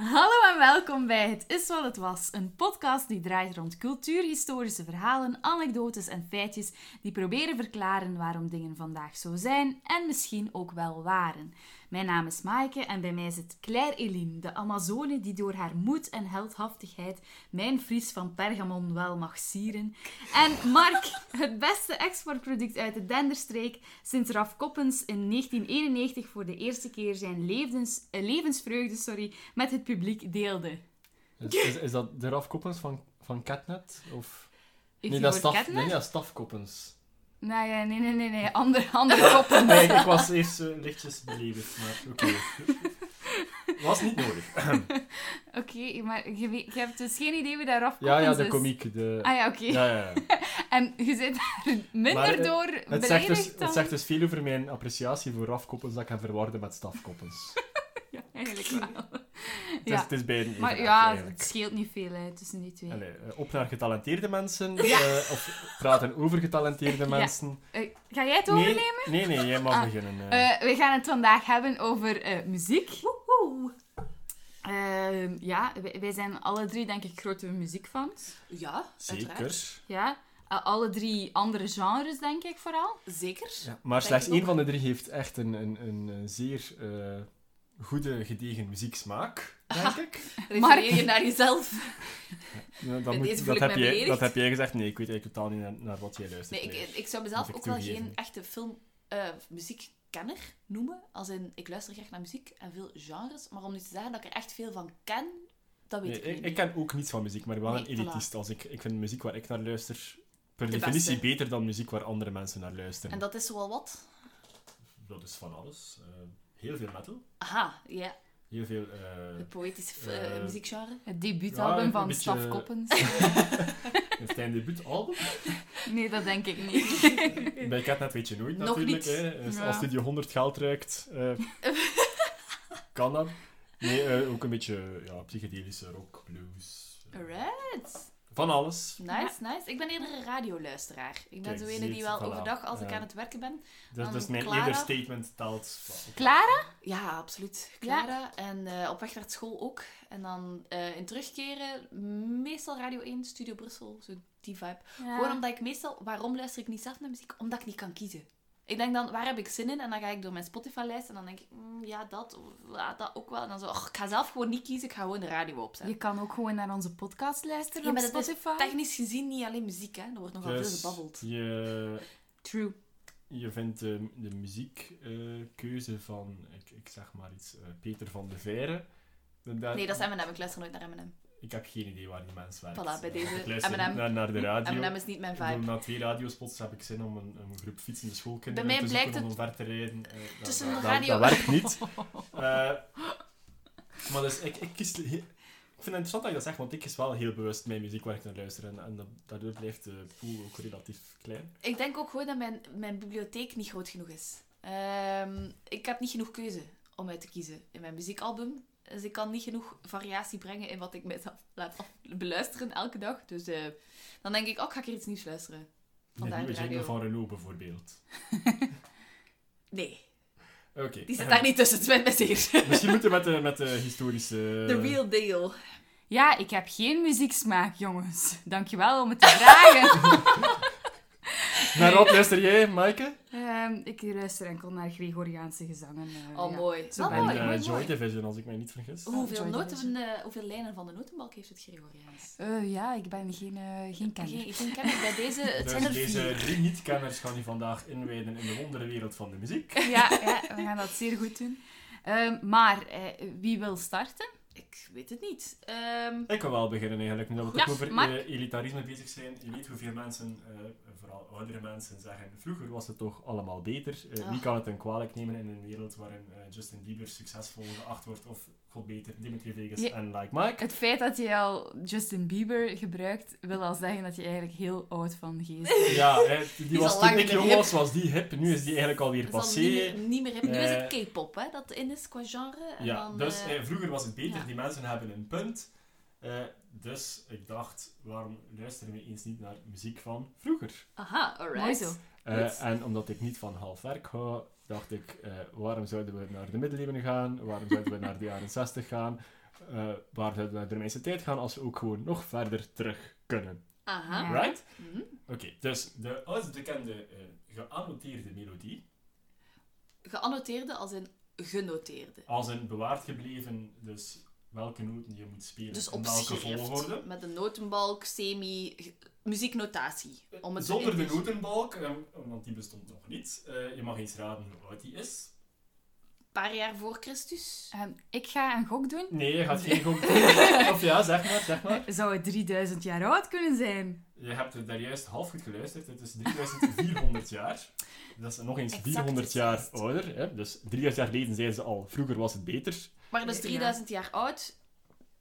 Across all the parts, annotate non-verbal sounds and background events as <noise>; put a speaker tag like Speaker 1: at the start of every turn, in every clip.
Speaker 1: Hallo welkom bij Het is wat het was, een podcast die draait rond cultuurhistorische verhalen, anekdotes en feitjes die proberen verklaren waarom dingen vandaag zo zijn en misschien ook wel waren. Mijn naam is Maaike en bij mij zit Claire Eline, de Amazone die door haar moed en heldhaftigheid mijn Fries van Pergamon wel mag sieren. En Mark, het beste exportproduct uit de Denderstreek, sinds Raf Koppens in 1991 voor de eerste keer zijn levens, eh, levensvreugde sorry, met het publiek deelde.
Speaker 2: Is, is, is dat de Raf Koppens van, van Catnet? Of...
Speaker 1: Ik
Speaker 2: nee, dat is staf,
Speaker 1: Catnet.
Speaker 2: nee, dat is Staf Koppens.
Speaker 1: Nee, nee, nee, nee, nee. Andere, andere koppen.
Speaker 2: Nee, ik was eerst eh, lichtjes beledigd, maar oké. <laughs> Was niet nodig. <clears throat>
Speaker 1: Oké, maar je, weet- je hebt dus geen idee wie daar afkomt.
Speaker 2: Ja, ja, de komiek. De...
Speaker 1: Ah ja, oké.
Speaker 2: Ja, ja, ja. <laughs>
Speaker 1: En je zit daar minder
Speaker 2: Maar,
Speaker 1: door
Speaker 2: Het,
Speaker 1: beledigd
Speaker 2: zegt dus,
Speaker 1: dan...
Speaker 2: het zegt dus veel over mijn appreciatie voor Raf Koppens dat ik hem verwarde met Staf Koppens. <laughs>
Speaker 1: Ja, eigenlijk wel. <laughs>
Speaker 2: Het, is, het is beiden even
Speaker 1: Maar ja,
Speaker 2: eigenlijk.
Speaker 1: het scheelt niet veel hè, tussen die twee.
Speaker 2: Allee, eh, op naar getalenteerde mensen, <laughs>
Speaker 1: Ja.
Speaker 2: eh, of praten over getalenteerde <laughs>
Speaker 1: Ja.
Speaker 2: mensen.
Speaker 1: Eh, ga jij het
Speaker 2: Nee,
Speaker 1: overnemen?
Speaker 2: nee, nee, jij mag
Speaker 1: Ah,
Speaker 2: beginnen.
Speaker 1: we gaan het vandaag hebben over eh, muziek. Ehm, ja, wij, wij zijn alle drie denk ik grote muziekfans.
Speaker 3: Ja, uiteraard.
Speaker 2: Zeker.
Speaker 1: Ja, alle drie andere genres denk ik vooral.
Speaker 3: Zeker.
Speaker 2: Ja, maar slechts één van de drie heeft echt een, een, een, zeer eh, goede, gedegen muzieksmaak, <laughs> denk ik.
Speaker 3: Refereer je naar jezelf. <laughs>
Speaker 2: Ja, dat, moet- heb jij, dat heb jij gezegd. Nee, ik weet eigenlijk totaal niet naar, naar wat jij luistert.
Speaker 3: Nee, ik, ik zou mezelf
Speaker 2: ik
Speaker 3: ook wel geen echte film, eh, muziekkenner noemen. Als in, ik luister graag naar muziek en veel genres. Maar om nu te zeggen dat ik er echt veel van ken, dat weet
Speaker 2: Nee,
Speaker 3: ik
Speaker 2: ik,
Speaker 3: niet.
Speaker 2: ik ken ook niets van muziek, maar wel
Speaker 3: Nee,
Speaker 2: een
Speaker 3: voilà.
Speaker 2: elitist. Als ik, ik vind muziek waar ik naar luister per
Speaker 3: De
Speaker 2: definitie
Speaker 3: beste.
Speaker 2: beter dan muziek waar andere mensen naar luisteren.
Speaker 3: En dat is zoal wat?
Speaker 2: Dat is van alles. Eh, heel veel metal.
Speaker 3: Aha, ja.
Speaker 2: Heel veel... eh,
Speaker 3: Het poëtische eh,
Speaker 2: Eh,
Speaker 3: muziekgenre.
Speaker 1: Het debuutalbum
Speaker 2: Ja,
Speaker 1: van
Speaker 2: beetje-
Speaker 1: Staf Koppens. <laughs>
Speaker 2: heeft hij een debuutalbum?
Speaker 1: nee, dat denk ik niet. <laughs>
Speaker 2: Bij Catnet weet je nooit
Speaker 3: Nog
Speaker 2: natuurlijk.
Speaker 3: niet.
Speaker 2: Hè. Dus
Speaker 1: Ja.
Speaker 2: Als Studio 100 geld ruikt, eh, kan dat. Nee, eh, ook een beetje ja, psychedelische rock, blues.
Speaker 3: Alright.
Speaker 2: Van alles.
Speaker 3: Nice, nice. Ik ben eerder een radioluisteraar. Ik ben
Speaker 2: Kijk,
Speaker 3: zo ene
Speaker 2: ziet,
Speaker 3: die wel
Speaker 2: voilà.
Speaker 3: overdag, als ik aan het werken ben...
Speaker 2: Dus, dus mijn
Speaker 3: Clara.
Speaker 2: eerder statement telt.
Speaker 1: Clara?
Speaker 3: Ja, absoluut. Clara. En eh, op weg naar school ook. En dan eh, in terugkeren, meestal Radio 1, Studio Brussel, zo die vibe. Gewoon omdat ik meestal... Waarom luister ik niet zelf naar muziek? Omdat ik niet kan kiezen. Ik denk dan, waar heb ik zin in? En dan ga ik door mijn Spotify-lijst en dan denk ik, mm, ja, dat, of, ja, dat ook wel. En dan zo, och, ik ga zelf gewoon niet kiezen, ik ga gewoon de radio opzetten.
Speaker 1: Je kan ook gewoon naar onze podcast luisteren
Speaker 3: Ja,
Speaker 1: op
Speaker 3: maar dat is
Speaker 1: Spotify.
Speaker 3: technisch gezien niet alleen muziek, hè. Er wordt nogal veel gebabbeld.
Speaker 2: je,
Speaker 1: True.
Speaker 2: je vindt de, de muziekkeuze van, ik, ik zeg maar iets, eh, Peter van de Veire. Dat-
Speaker 3: Nee, dat is M&M. Ik luister nooit naar M&M.
Speaker 2: Ik heb geen idee waar die mens werkt.
Speaker 3: Voilà, bij <laughs> deze
Speaker 2: Ik luister naar, naar de radio.
Speaker 3: M&M is niet mijn
Speaker 2: bedoel,
Speaker 3: vibe.
Speaker 2: na twee radiospots heb ik zin om een, een groep fietsende schoolkinderen
Speaker 3: Bij mij
Speaker 2: te
Speaker 3: blijkt
Speaker 2: om omver te rijden. Eh, dat-
Speaker 3: tussen
Speaker 2: dat,
Speaker 3: radio-
Speaker 2: Dat, werkt <laughs> niet. Eh, maar dus, ik, ik kies... Ik vind het interessant dat je dat zegt, want ik kies wel heel bewust mijn muziek waar ik naar luister. En, en dat- daardoor blijft de pool ook relatief klein.
Speaker 3: Ik denk ook gewoon dat mijn, mijn bibliotheek niet groot genoeg is. Ehm, ik heb niet genoeg keuze om uit te kiezen in mijn muziekalbum. Dus ik kan niet genoeg variatie brengen in wat ik mezelf laat beluisteren elke dag. Dus eh, dan denk ik, oh, ga ik er iets nieuws luisteren.
Speaker 2: De
Speaker 3: Vandaar
Speaker 2: nieuwe
Speaker 3: de radio.
Speaker 2: van Renault bijvoorbeeld. <laughs>
Speaker 3: Nee,
Speaker 2: Oké.
Speaker 3: die zit <laughs> daar niet tussen. Het spijt me zeer.
Speaker 2: Misschien moeten we met de, met de historische...
Speaker 3: The real deal.
Speaker 1: Ja, ik heb geen muzieksmaak, jongens. Dankjewel om het te vragen. <laughs>
Speaker 2: Naar wat luister jij, Maaike?
Speaker 1: Ehm, ik luister enkel naar Gregoriaanse gezangen. eh,
Speaker 3: Oh,
Speaker 1: ja.
Speaker 3: mooi.
Speaker 1: Zo
Speaker 3: Oh,
Speaker 2: En
Speaker 3: mooi,
Speaker 1: ik.
Speaker 2: eh,
Speaker 3: mooi,
Speaker 2: Joy
Speaker 3: mooi.
Speaker 2: Division, als ik mij niet vergis.
Speaker 3: Hoeveel, noten, eh, hoeveel lijnen van de notenbalk heeft het Gregoriaans?
Speaker 1: Eh, ja, ik ben geen, geen kenner.
Speaker 3: Geen, geen kenner bij deze. Het
Speaker 2: Dus
Speaker 3: zijn er
Speaker 2: deze
Speaker 3: vier.
Speaker 2: drie niet-kenners gaan je vandaag inwijden in de wonderenwereld van de muziek.
Speaker 1: Ja, ja, we gaan dat zeer goed doen. Ehm, maar eh, wie wil starten?
Speaker 3: Ik weet het niet. Ehm,
Speaker 2: Ik kan wel beginnen eigenlijk, nu dat we
Speaker 1: Ja,
Speaker 2: toch over
Speaker 1: Mark?
Speaker 2: eh, elitarisme bezig zijn. Je weet hoeveel mensen, eh, vooral oudere mensen, zeggen vroeger was het toch allemaal beter. Eh. Wie kan het een kwalijk nemen in een wereld waarin Justin Bieber succesvol geacht wordt of god beter Dimitri Vegas
Speaker 1: Ja.
Speaker 2: en Like Mike?
Speaker 1: Het feit dat je al Justin Bieber gebruikt, wil al zeggen dat je eigenlijk heel oud van geest bent.
Speaker 2: Ja, die, was toen ik
Speaker 3: niet meer
Speaker 2: jong
Speaker 3: hip.
Speaker 2: was, was die hip. Nu is die eigenlijk alweer
Speaker 3: dat is al
Speaker 2: passé.
Speaker 3: niet meer, niet meer hip. Nu is het
Speaker 2: Eh,
Speaker 3: K-pop, hè, dat in is qua genre. En
Speaker 2: Ja,
Speaker 3: dan,
Speaker 2: dus
Speaker 3: eh,
Speaker 2: eh, vroeger was het beter,
Speaker 3: ja.
Speaker 2: die mensen hebben een punt. Eh, dus ik dacht, waarom luisteren we eens niet naar muziek van vroeger?
Speaker 3: Aha, alright.
Speaker 1: Mooi zo.
Speaker 2: Eh,
Speaker 3: Goed.
Speaker 2: en omdat ik niet van half werk hou, dacht ik, eh, waarom zouden we naar de middeleeuwen gaan? Waarom zouden we naar de jaren 60 gaan? eh, waar we naar de meeste tijd gaan als we ook gewoon nog verder terug kunnen.
Speaker 3: Aha.
Speaker 2: Right?
Speaker 3: Mhm.
Speaker 2: Oké, dus de oudst bekende eh, geannoteerde melodie,
Speaker 3: Geannoteerde als in genoteerde.
Speaker 2: als een bewaard gebleven, dus welke noten je moet spelen
Speaker 3: Dus
Speaker 2: in
Speaker 3: op
Speaker 2: welke volgorde.
Speaker 3: Met een notenbalk, semi, muzieknotatie. Om het
Speaker 2: Zonder de notenbalk, eh, want die bestond nog niet. Eh, je mag eens raden hoe oud die is.
Speaker 3: Een paar jaar voor Christus.
Speaker 1: Ehm, ik ga een gok doen.
Speaker 2: Nee, je gaat geen gok <laughs> doen. Of ja, zeg maar, zeg maar.
Speaker 1: Zou het 3000 jaar oud kunnen zijn?
Speaker 2: Je hebt er daar juist half goed geluisterd. Het is 3400 jaar. Dat is nog eens
Speaker 3: Exact
Speaker 2: 400 jaar ouder. Hè? Dus 3000 jaar geleden zeiden ze al, vroeger was het beter.
Speaker 3: Maar dus
Speaker 1: Ja.
Speaker 3: 3000 jaar oud,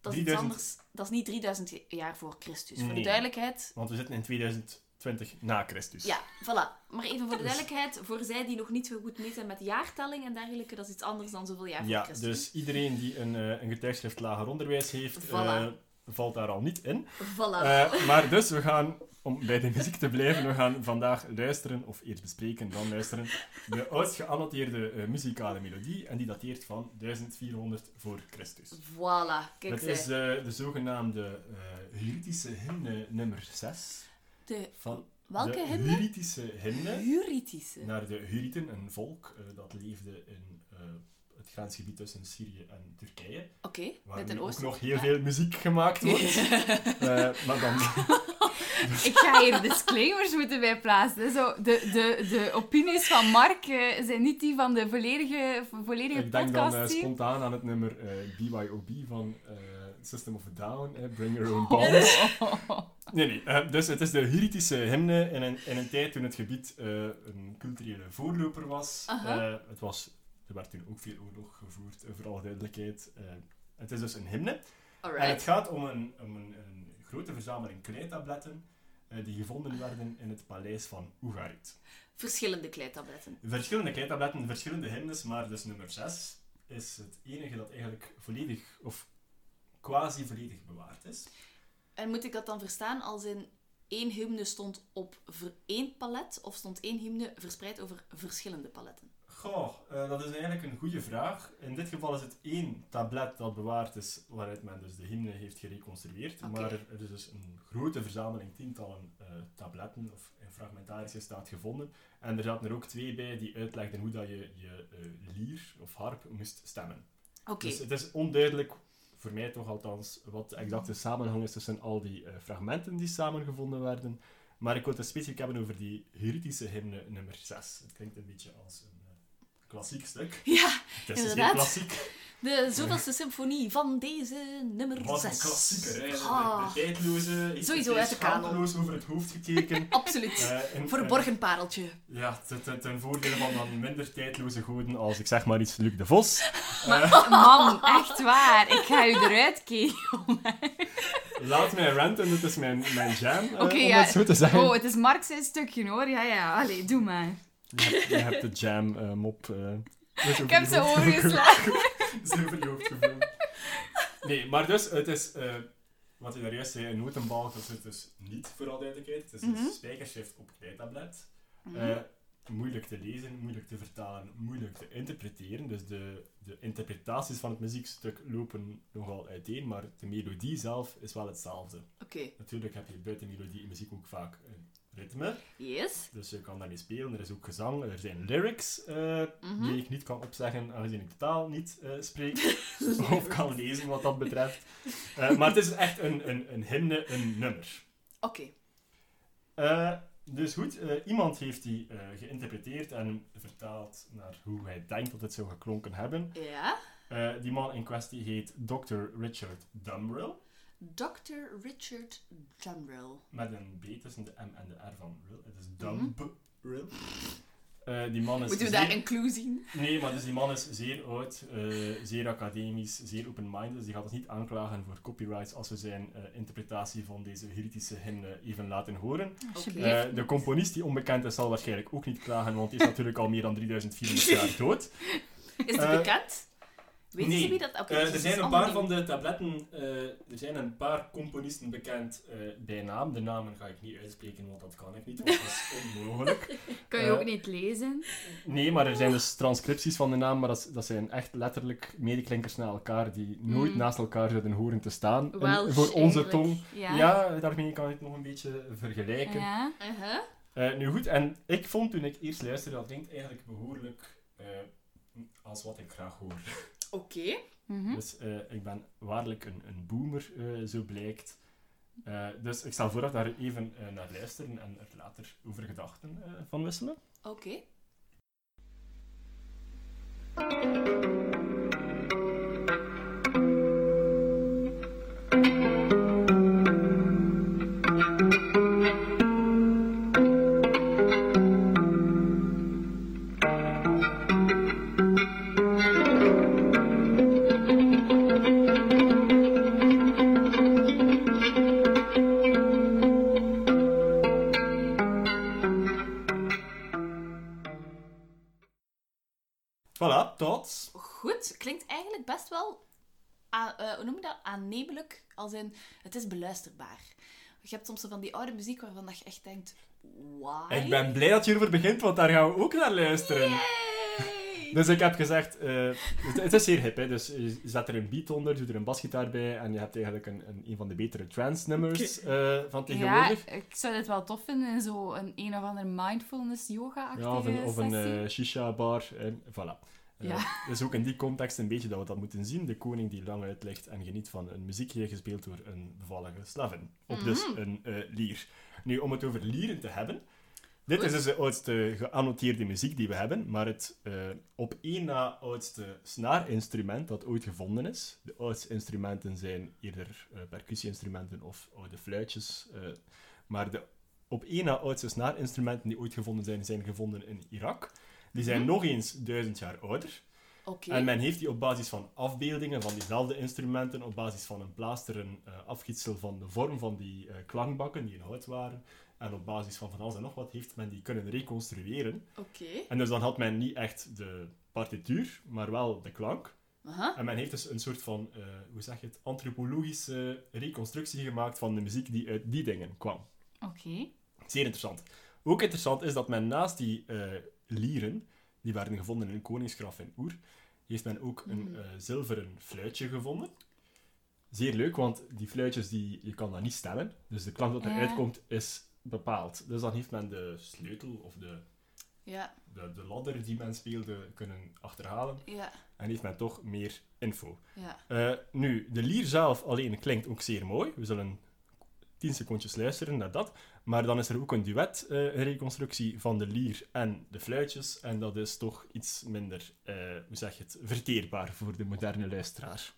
Speaker 3: dat is iets
Speaker 2: 3000
Speaker 3: anders. Dat is niet 3000 jaar voor Christus. Voor de duidelijkheid.
Speaker 2: Want we zitten in 2020 na Christus.
Speaker 3: Ja, voilà. Maar even voor de <laughs>
Speaker 2: Dus-
Speaker 3: duidelijkheid, voor zij die nog niet zo goed mee zijn met jaartelling en dergelijke, dat is iets anders dan zoveel jaar
Speaker 2: Ja,
Speaker 3: voor Christus.
Speaker 2: dus iedereen die een, eh, een getuigschrift lager onderwijs heeft,
Speaker 3: Voilà.
Speaker 2: eh, valt daar al niet in.
Speaker 3: Voilà.
Speaker 2: Eh, maar dus, we gaan, om bij de muziek te blijven, we gaan vandaag luisteren, of eerst bespreken, dan luisteren, de oudst geannoteerde eh, muzikale melodie, en die dateert van 1400 voor Christus.
Speaker 3: voilà. Kijk zij.
Speaker 2: is eh, de zogenaamde Huritische hymne nummer 6.
Speaker 3: De
Speaker 2: Van
Speaker 3: welke
Speaker 2: de
Speaker 3: hymne?
Speaker 2: Huritische hymne
Speaker 3: Huritische.
Speaker 2: naar de Huriten, een volk dat leefde in het grensgebied tussen Syrië en Turkije.
Speaker 3: Oké,
Speaker 2: Waar
Speaker 3: met
Speaker 2: nu
Speaker 3: een
Speaker 2: ook nog heel veel muziek gemaakt wordt. Eh, maar dan... <laughs>
Speaker 1: Ik ga hier disclaimers moeten bij plaatsen. Zo, de, de, de opinies van Mark eh, zijn niet die van de volledige, volledige
Speaker 2: Ik denk dan eh, spontaan aan het nummer BYOB van System of a Down, Bring Your Own <laughs>
Speaker 1: Oh.
Speaker 2: Bombs. Nee, nee. dus het is de Hurritische hymne in een, in een tijd toen het gebied een culturele voorloper was. Het was. Er werd toen ook veel oorlog gevoerd, eh, voor alle duidelijkheid. Eh, het is dus een hymne. En het gaat om een, om een, een grote verzameling kleitabletten eh, die gevonden werden in het paleis van Ugarit.
Speaker 3: Verschillende kleitabletten.
Speaker 2: Verschillende kleitabletten, verschillende hymnes, maar dus nummer 6 is het enige dat eigenlijk volledig, of quasi volledig bewaard is.
Speaker 3: En moet ik dat dan verstaan als in één hymne stond op ver- één palet of stond één hymne verspreid over verschillende paletten?
Speaker 2: Goh, eh, dat is eigenlijk een goede vraag. In dit geval is het één tablet dat bewaard is, waaruit men dus de hymne heeft gereconstrueerd. Maar er, is dus een grote verzameling, tientallen eh, tabletten of in fragmentarische staat gevonden. En er zaten er ook twee bij die uitlegden hoe dat je je eh, lier of harp moest stemmen. Dus het is onduidelijk, voor mij toch althans, wat de exacte samenhang is tussen al die fragmenten die samengevonden werden. Maar ik wil het specifiek hebben over die Hurritische hymne nummer 6. Het klinkt een beetje als een klassiek stuk. <laughs>
Speaker 3: ja,
Speaker 2: Het is dus
Speaker 3: Inderdaad.
Speaker 2: klassiek.
Speaker 3: de zoveelste symfonie van deze nummer
Speaker 2: Het was een
Speaker 3: 6.
Speaker 2: klassieker, hè.
Speaker 3: Ah,
Speaker 2: De, tijdloze.
Speaker 3: Sowieso uit de kanon.
Speaker 2: over het hoofd gekeken. <laughs>
Speaker 3: absoluut.
Speaker 2: Eh, en-
Speaker 3: Verborgen pareltje.
Speaker 2: eh, ja, ten, ten, voordele van dan minder tijdloze goden als, ik zeg maar iets, Luc de Vos. <laughs>
Speaker 1: Man, echt waar. Ik ga u eruit keren.
Speaker 2: Laat mij ranten, dit is mijn, mijn jam, eh, om
Speaker 1: ja.
Speaker 2: het zo te zeggen.
Speaker 1: Oh, het is Mark zijn stukje hoor. Ja, ja. Allee, doe maar.
Speaker 2: Je hebt, je hebt de jam eh, mop. eh,
Speaker 1: Ik heb ze overgeslagen. <laughs>
Speaker 2: Ze over je hoofd gevuld. Nee, maar dus, het is, eh, wat je daar juist zei, een notenbalk, dat is het dus niet, voor alle duidelijkheid. Het is
Speaker 3: Mhm.
Speaker 2: een spijkerschrift op kleitablet.
Speaker 3: Mhm.
Speaker 2: Moeilijk te lezen, moeilijk te vertalen, moeilijk te interpreteren. Dus de, de interpretaties van het muziekstuk lopen nogal uiteen, maar de melodie zelf is wel hetzelfde.
Speaker 3: Oké,
Speaker 2: Natuurlijk heb je buiten melodie in muziek ook vaak een ritme.
Speaker 3: yes.
Speaker 2: Dus je kan daarmee spelen. Er is ook gezang. Er zijn lyrics eh,
Speaker 3: Mhm.
Speaker 2: die ik niet kan opzeggen, aangezien ik totaal niet eh, spreek <laughs> of kan lezen wat dat betreft. Eh, maar het is echt een, een, een hymne, een nummer.
Speaker 3: Oké,
Speaker 2: dus goed, iemand heeft die geïnterpreteerd en vertaald naar hoe hij denkt dat het zou geklonken hebben.
Speaker 3: ja.
Speaker 2: Die man in kwestie heet Dr. Richard Dumbrill,
Speaker 3: Dr. Richard Dumbrill.
Speaker 2: met een B tussen de M en de R van Rill. Het is
Speaker 3: Mhm.
Speaker 2: Dumbrill. Eh, die man is
Speaker 3: Moeten we
Speaker 2: zeer-
Speaker 3: daar een clue zien?
Speaker 2: Nee, maar dus die man is zeer oud, eh, zeer academisch, zeer open-minded. Dus die gaat ons niet aanklagen voor copyrights als we zijn eh, interpretatie van deze Hurritische hymne even laten horen. Eh, de componist die onbekend is, zal waarschijnlijk ook niet klagen, want die is natuurlijk al meer dan 3400 jaar dood.
Speaker 3: Is het
Speaker 2: Eh,
Speaker 3: bekend? Weten
Speaker 2: Nee.
Speaker 3: ze wie dat... Oké,
Speaker 2: Eh,
Speaker 3: dus
Speaker 2: er zijn een paar van de tabletten, eh, er zijn een paar componisten bekend eh, bij naam. De namen ga ik niet uitspreken, want dat kan ik niet, want dat is <laughs> onmogelijk. <laughs>
Speaker 1: Kan je ook niet lezen?
Speaker 2: Nee, maar er zijn dus transcripties van de naam, maar dat, zijn echt letterlijk medeklinkers naar elkaar die nooit
Speaker 1: Mm.
Speaker 2: naast elkaar zouden horen te staan. En voor onze
Speaker 1: eigenlijk.
Speaker 2: tong.
Speaker 1: Ja.
Speaker 2: Ja. daarmee kan ik het nog een beetje vergelijken.
Speaker 1: Ja.
Speaker 3: Uh-huh.
Speaker 2: Eh, nu goed, en ik vond toen ik eerst luisterde, dat klinkt eigenlijk behoorlijk eh, als wat ik graag hoor.
Speaker 3: Oké.
Speaker 1: Mhm.
Speaker 2: Dus eh, ik ben waarlijk een, een boomer, eh, zo blijkt. Eh, dus ik stel voor dat we daar even eh, naar luisteren en er later over gedachten eh, van wisselen.
Speaker 3: Oké. Aannemelijk. Als in, het is beluisterbaar. Je hebt soms zo van die oude muziek waarvan dat je echt denkt... Why?
Speaker 2: Ik ben blij dat je erover begint, want daar gaan we ook naar luisteren.
Speaker 3: Yay!
Speaker 2: Dus ik heb gezegd, eh, het, het is zeer hip, hè. dus je zet er een beat onder, doet er een basgitaar bij en je hebt eigenlijk een, een, een van de betere trance nummers eh, van
Speaker 1: Ja,
Speaker 2: tegenwoordig.
Speaker 1: ik zou dit wel tof vinden in zo'n een of andere mindfulness yoga-achtige
Speaker 2: Ja, of een, of een eh, shisha-bar. En voilà. Eh,
Speaker 1: Ja.
Speaker 2: Dus ook in die context een beetje dat we dat moeten zien. De koning die lang uitlegt en geniet van een muziekje gespeeld door een bevallige slavin. Op dus
Speaker 3: Mhm.
Speaker 2: een eh, lier. Nu, om het over lieren te hebben. Dit is dus de oudste geannoteerde muziek die we hebben, maar het eh, op één na oudste snaarinstrument dat ooit gevonden is. De oudste instrumenten zijn eerder eh percussie-instrumenten of oude fluitjes. eh, maar de op één na oudste snaarinstrumenten die ooit gevonden zijn, zijn gevonden in Irak. Die zijn nog eens duizend jaar ouder.
Speaker 3: Oké.
Speaker 2: En men heeft die op basis van afbeeldingen van diezelfde instrumenten, op basis van een plaasteren eh, afgietsel van de vorm van die eh, klankbakken die in hout waren, en op basis van van alles en nog wat, heeft men die kunnen reconstrueren.
Speaker 3: Oké.
Speaker 2: En dus dan had men niet echt de partituur, maar wel de klank.
Speaker 3: Aha.
Speaker 2: En men heeft dus een soort van, eh, hoe zeg je het, antropologische reconstructie gemaakt van de muziek die uit die dingen kwam.
Speaker 1: Oké.
Speaker 2: Zeer interessant. Ook interessant is dat men naast die lieren, die werden gevonden in een koningsgraf in Oer, heeft men ook een
Speaker 3: Mhm.
Speaker 2: eh, zilveren fluitje gevonden. Zeer leuk, want die fluitjes, die, je kan dat niet stemmen. Dus de klank dat eruit komt, is bepaald. Dus dan heeft men de sleutel of de,
Speaker 3: Ja.
Speaker 2: de, de ladder die men speelde kunnen achterhalen.
Speaker 3: Ja.
Speaker 2: En heeft men toch meer info.
Speaker 3: Ja.
Speaker 2: Eh, nu, de lier zelf alleen klinkt ook zeer mooi. We zullen 10 secondjes luisteren naar dat. Maar dan is er ook een duet, eh, reconstructie van de lier en de fluitjes. En dat is toch iets minder, eh, hoe zeg je het, verteerbaar voor de moderne luisteraar.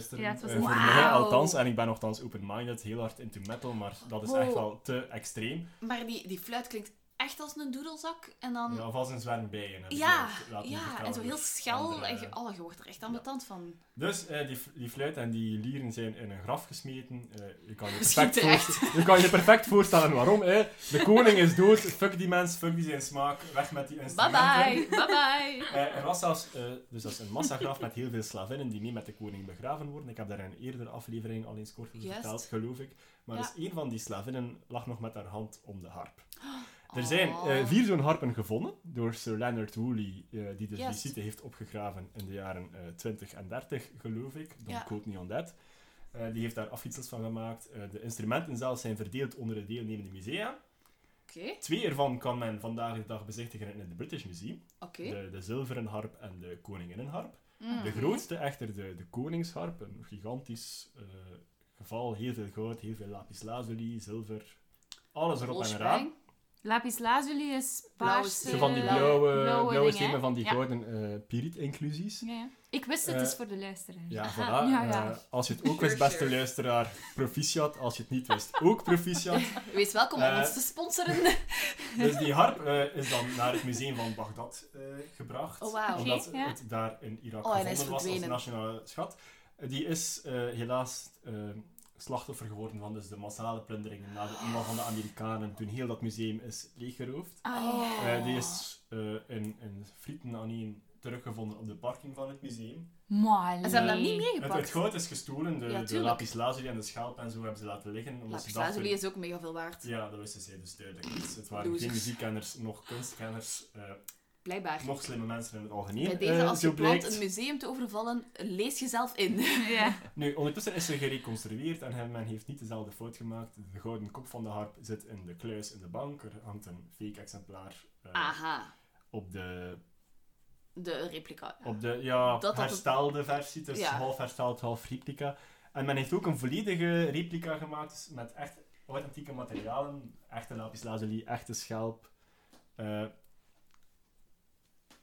Speaker 2: Luisteren.
Speaker 1: Ja, het was een-
Speaker 2: voor mij althans. En ik ben nogthans open-minded, heel hard into metal, maar dat is
Speaker 3: Oh.
Speaker 2: echt wel te extreem.
Speaker 3: Maar die, die fluit klinkt echt als een doedelzak. En dan...
Speaker 2: Ja, of als een ik
Speaker 3: Ja, ja, en zo heel schel. En je, oh, je wordt er echt ambetant van.
Speaker 2: Dus eh, die, die fluit en die lieren zijn in een graf gesmeten. Eh, je, kan je, <laughs> perfect voorst- je kan je perfect voorstellen waarom. Hè. De koning is dood, fuck die mens, fuck die zijn smaak, weg met die instrumenten.
Speaker 3: bye, bye bye. <laughs>
Speaker 2: Eh, er was zelfs, eh, dus dat is een massagraf met heel veel slavinnen die mee met de koning begraven worden. Ik heb daar in een eerdere aflevering al eens kort over verteld, geloof ik. Maar
Speaker 3: Ja.
Speaker 2: dus een van die slavinnen lag nog met haar hand om de harp. Er zijn eh, vier zo'n harpen gevonden door Sir Leonard Woolley, eh, die dus
Speaker 3: Juist.
Speaker 2: die site heeft opgegraven in de jaren eh 20 en 30, geloof ik.
Speaker 3: Ja.
Speaker 2: quote me on that. Die heeft daar afgietsels van gemaakt. De instrumenten zelf zijn verdeeld onder de deelnemende musea. Twee ervan kan men vandaag de dag bezichtigen in het British Museum. De, de zilveren harp en de koninginnenharp.
Speaker 3: Mm.
Speaker 2: De grootste echter de, de koningsharp. Een gigantisch geval. Heel veel goud, heel veel lapis lazuli, zilver. Alles erop en eraan.
Speaker 1: Lapis lazuli is paars.
Speaker 2: Zo van die
Speaker 3: blauwe-
Speaker 2: blauwe, blauwe,
Speaker 1: dingen,
Speaker 2: van die
Speaker 1: Ja.
Speaker 2: gouden eh piriet-inclusies.
Speaker 1: Ja, ja. Ik wist het, het is voor de luisteraars.
Speaker 2: Ja,
Speaker 3: Aha.
Speaker 2: voilà.
Speaker 1: Ja, ja.
Speaker 2: Eh, als je het ook wist, beste
Speaker 3: sure.
Speaker 2: luisteraar, proficiat. Als je het niet wist, ook <laughs> proficiat.
Speaker 3: Wees welkom om ons te sponsoren. <laughs>
Speaker 2: Dus die harp eh, is dan naar het museum van Bagdad eh, gebracht.
Speaker 3: Oh, wauw.
Speaker 2: Omdat het daar in Irak
Speaker 3: Oh,
Speaker 2: gevonden was als nationale schat. Die is eh, helaas slachtoffer geworden van dus de massale plunderingen na de inval van de Amerikanen toen heel dat museum is leeggeroofd.
Speaker 1: Ah,
Speaker 3: Oh.
Speaker 2: Eh, die is eh, in, in frieten aan één teruggevonden op de parking van het museum.
Speaker 1: Maar
Speaker 3: ze hebben dat niet
Speaker 2: Het,
Speaker 3: meegepakt.
Speaker 2: het goud is gestolen, de,
Speaker 3: Ja,
Speaker 2: de lapis lazuli en de schelp en zo hebben ze laten liggen. omdat
Speaker 3: Lapis
Speaker 2: ze dachten-
Speaker 3: lazuli is ook mega veel waard.
Speaker 2: Ja, dat wisten zij dus duidelijk niet. Het waren geen muziekkenners, nog kunstkenners, eh,
Speaker 3: Blijkbaar.
Speaker 2: nog slimme mensen in het algemeen.
Speaker 3: Bij deze,
Speaker 2: eh,
Speaker 3: als je plant een museum te overvallen, lees jezelf in. <laughs>
Speaker 1: Ja.
Speaker 2: Nu, ondertussen is ze gereconstrueerd en men heeft niet dezelfde fout gemaakt. De gouden kop van de harp zit in de kluis in de bank. Er hangt een fake exemplaar eh,
Speaker 3: Aha.
Speaker 2: op de,
Speaker 3: De replica.
Speaker 2: op de ja,
Speaker 3: Dat had het-
Speaker 2: herstelde versie. Dus
Speaker 3: Ja.
Speaker 2: half hersteld, half replica. En men heeft ook een volledige replica gemaakt met echt authentieke materialen. Echte lapis lazuli, echte schelp. eh,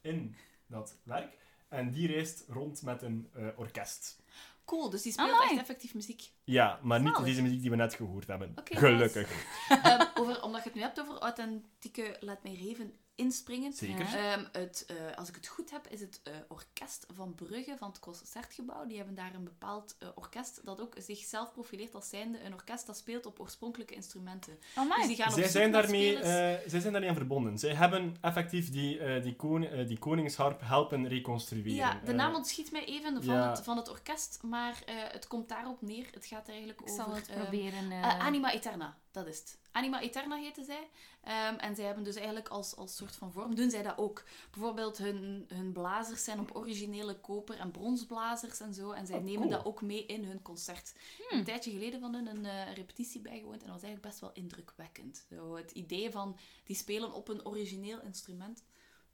Speaker 2: in dat werk. En die reist rond met een eh, orkest.
Speaker 3: Cool, dus die speelt
Speaker 1: Amai.
Speaker 3: echt effectief muziek.
Speaker 2: Ja, maar niet deze muziek die we net gehoord hebben. Gelukkig.
Speaker 3: Ehm, over, omdat je het nu hebt over authentieke, laat mij er even inspringen.
Speaker 2: Zeker.
Speaker 3: Ehm, het, eh, als ik het goed heb, is het eh, orkest van Brugge, van het Concertgebouw. Die hebben daar een bepaald eh, orkest dat ook zichzelf profileert als zijnde een orkest dat speelt op oorspronkelijke instrumenten.
Speaker 1: Amai.
Speaker 3: Dus die gaan op
Speaker 2: Zij zijn, daarmee, eh, zij zijn daarmee aan verbonden. Zij hebben effectief die, eh, die, koning, eh, die koningsharp helpen reconstrueren.
Speaker 3: Ja, de naam ontschiet mij even van,
Speaker 2: ja.
Speaker 3: het, van het orkest, maar eh, het komt daarop neer. Het gaat eigenlijk
Speaker 1: Ik
Speaker 3: over...
Speaker 1: zal het
Speaker 3: ehm,
Speaker 1: proberen.
Speaker 3: Anima Eterna, dat is het. Anima Eterna heten zij. Ehm, en zij hebben dus eigenlijk als, als soort van vorm, doen zij dat ook. Bijvoorbeeld hun, hun blazers zijn op originele koper- en bronsblazers en zo. En zij
Speaker 2: Oh,
Speaker 3: nemen
Speaker 2: cool.
Speaker 3: dat ook mee in hun concert. Heb Een tijdje geleden van hun een eh, repetitie bijgewoond en dat was eigenlijk best wel indrukwekkend. Zo, het idee van, die spelen op een origineel instrument,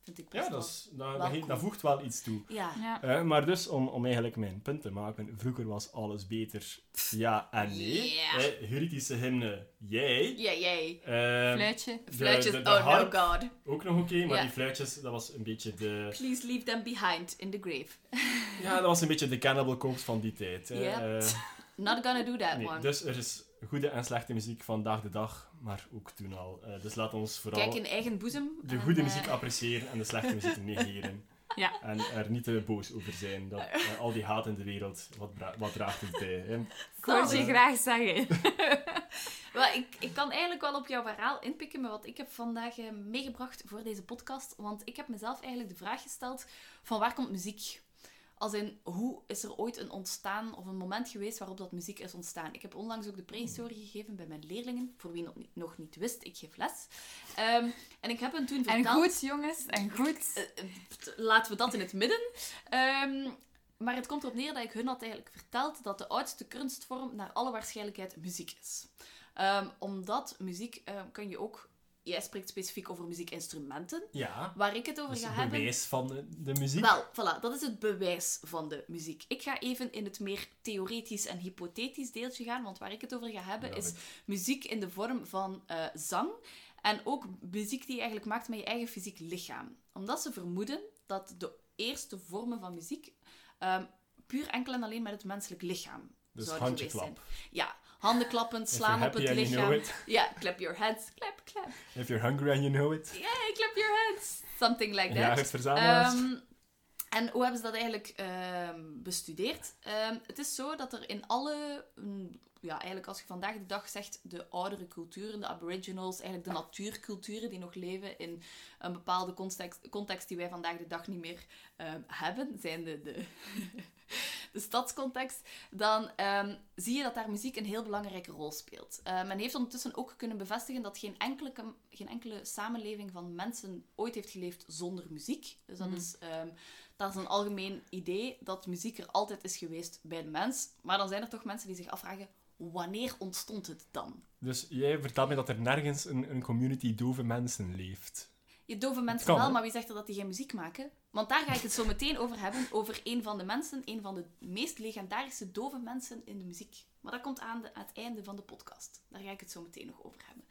Speaker 3: vind ik best
Speaker 2: Ja, dat, is, dat,
Speaker 3: wel
Speaker 2: dat, he-
Speaker 3: cool.
Speaker 2: dat voegt wel iets toe.
Speaker 3: Ja,
Speaker 1: ja.
Speaker 2: Maar dus, om, om eigenlijk mijn punt te maken, vroeger was alles beter. Ja en nee.
Speaker 3: Yeah.
Speaker 2: Hymne, jij.
Speaker 3: ja, jij.
Speaker 2: Eh,
Speaker 1: Fluitje.
Speaker 3: Fluitjes,
Speaker 2: de- de
Speaker 3: oh
Speaker 2: harp.
Speaker 3: no god.
Speaker 2: ook nog oké, maar die fluitjes, dat was een beetje de...
Speaker 3: Please leave them behind in the grave.
Speaker 2: Ja, dat was een beetje de Cannibal Corpse van die tijd.
Speaker 3: Ja.
Speaker 2: Eh,
Speaker 3: Not gonna do that
Speaker 2: nee,
Speaker 3: one.
Speaker 2: dus er is goede en slechte muziek vandaag de dag, maar ook toen al. Eh, dus laat ons vooral
Speaker 3: Kijk in eigen boezem.
Speaker 2: de goede
Speaker 3: eh,
Speaker 2: muziek appreciëren en de slechte muziek <laughs> negeren.
Speaker 1: Ja.
Speaker 2: En er niet te boos over zijn. Dat, <laughs> eh, al die haat in de wereld, wat, bra- wat draagt het bij? Hè?
Speaker 1: Ik hoor je graag zeggen. <laughs>
Speaker 3: Wel, ik, ik kan eigenlijk wel op jouw verhaal inpikken met wat ik heb vandaag meegebracht voor deze podcast. Want ik heb mezelf eigenlijk de vraag gesteld van waar komt muziek? Als in, hoe is er ooit een ontstaan of een moment geweest waarop dat muziek is ontstaan? Ik heb onlangs ook de prehistorie gegeven bij mijn leerlingen, voor wie nog niet, nog niet wist, ik geef les. Ehm, en ik heb hen toen verteld...
Speaker 1: En goed, jongens. En goed.
Speaker 3: Eh, eh, laten we dat in het midden. Ehm, maar het komt erop neer dat ik hun had eigenlijk verteld dat de oudste kunstvorm naar alle waarschijnlijkheid muziek is. Ehm, omdat muziek kun je ook... Jij spreekt specifiek over muziekinstrumenten.
Speaker 2: Ja,
Speaker 3: Waar ik het over ga
Speaker 2: het
Speaker 3: hebben...
Speaker 2: bewijs van de, de muziek.
Speaker 3: Wel, voilà, dat is het bewijs van de muziek. Ik ga even in het meer theoretisch en hypothetisch deeltje gaan, want waar ik het over ga hebben is muziek in de vorm van eh, zang en ook muziek die je eigenlijk maakt met je eigen fysiek lichaam. Omdat ze vermoeden dat de eerste vormen van muziek ehm, puur enkel en alleen met het menselijk lichaam
Speaker 2: dus
Speaker 3: zouden
Speaker 2: handje
Speaker 3: geweest
Speaker 2: klap.
Speaker 3: zijn. Ja, handen klappen,
Speaker 2: If
Speaker 3: slaan op het lichaam. <laughs> Ja, clap your hands, clap, clap.
Speaker 2: If you're hungry and you know it.
Speaker 3: Yeah, clap your hands. Something like that.
Speaker 2: Jagers, verzamelaars.
Speaker 3: Ehm, en hoe hebben ze dat eigenlijk ehm, bestudeerd? Ehm, het is zo dat er in alle, mm, ja, eigenlijk als je vandaag de dag zegt, de oudere culturen, de aboriginals, eigenlijk de natuurculturen die nog leven in een bepaalde context, context die wij vandaag de dag niet meer ehm, hebben, zijn de, de, <laughs> de stadscontext, dan ehm, zie je dat daar muziek een heel belangrijke rol speelt. Eh, men heeft ondertussen ook kunnen bevestigen dat geen enkele, geen enkele samenleving van mensen ooit heeft geleefd zonder muziek. Dus dat,
Speaker 1: Mm.
Speaker 3: is, ehm, dat is een algemeen idee dat muziek er altijd is geweest bij de mens. Maar dan zijn er toch mensen die zich afvragen, wanneer ontstond het dan?
Speaker 2: Dus jij vertelt me dat er nergens een, een community dove mensen leeft.
Speaker 3: Je dove mensen
Speaker 2: kan,
Speaker 3: wel, maar wie zegt er dat die geen muziek maken? Want daar ga ik het zo meteen over hebben. Over een van de mensen, een van de meest legendarische dove mensen in de muziek. Maar dat komt aan, de, aan het einde van de podcast. Daar ga ik het zo meteen nog over hebben.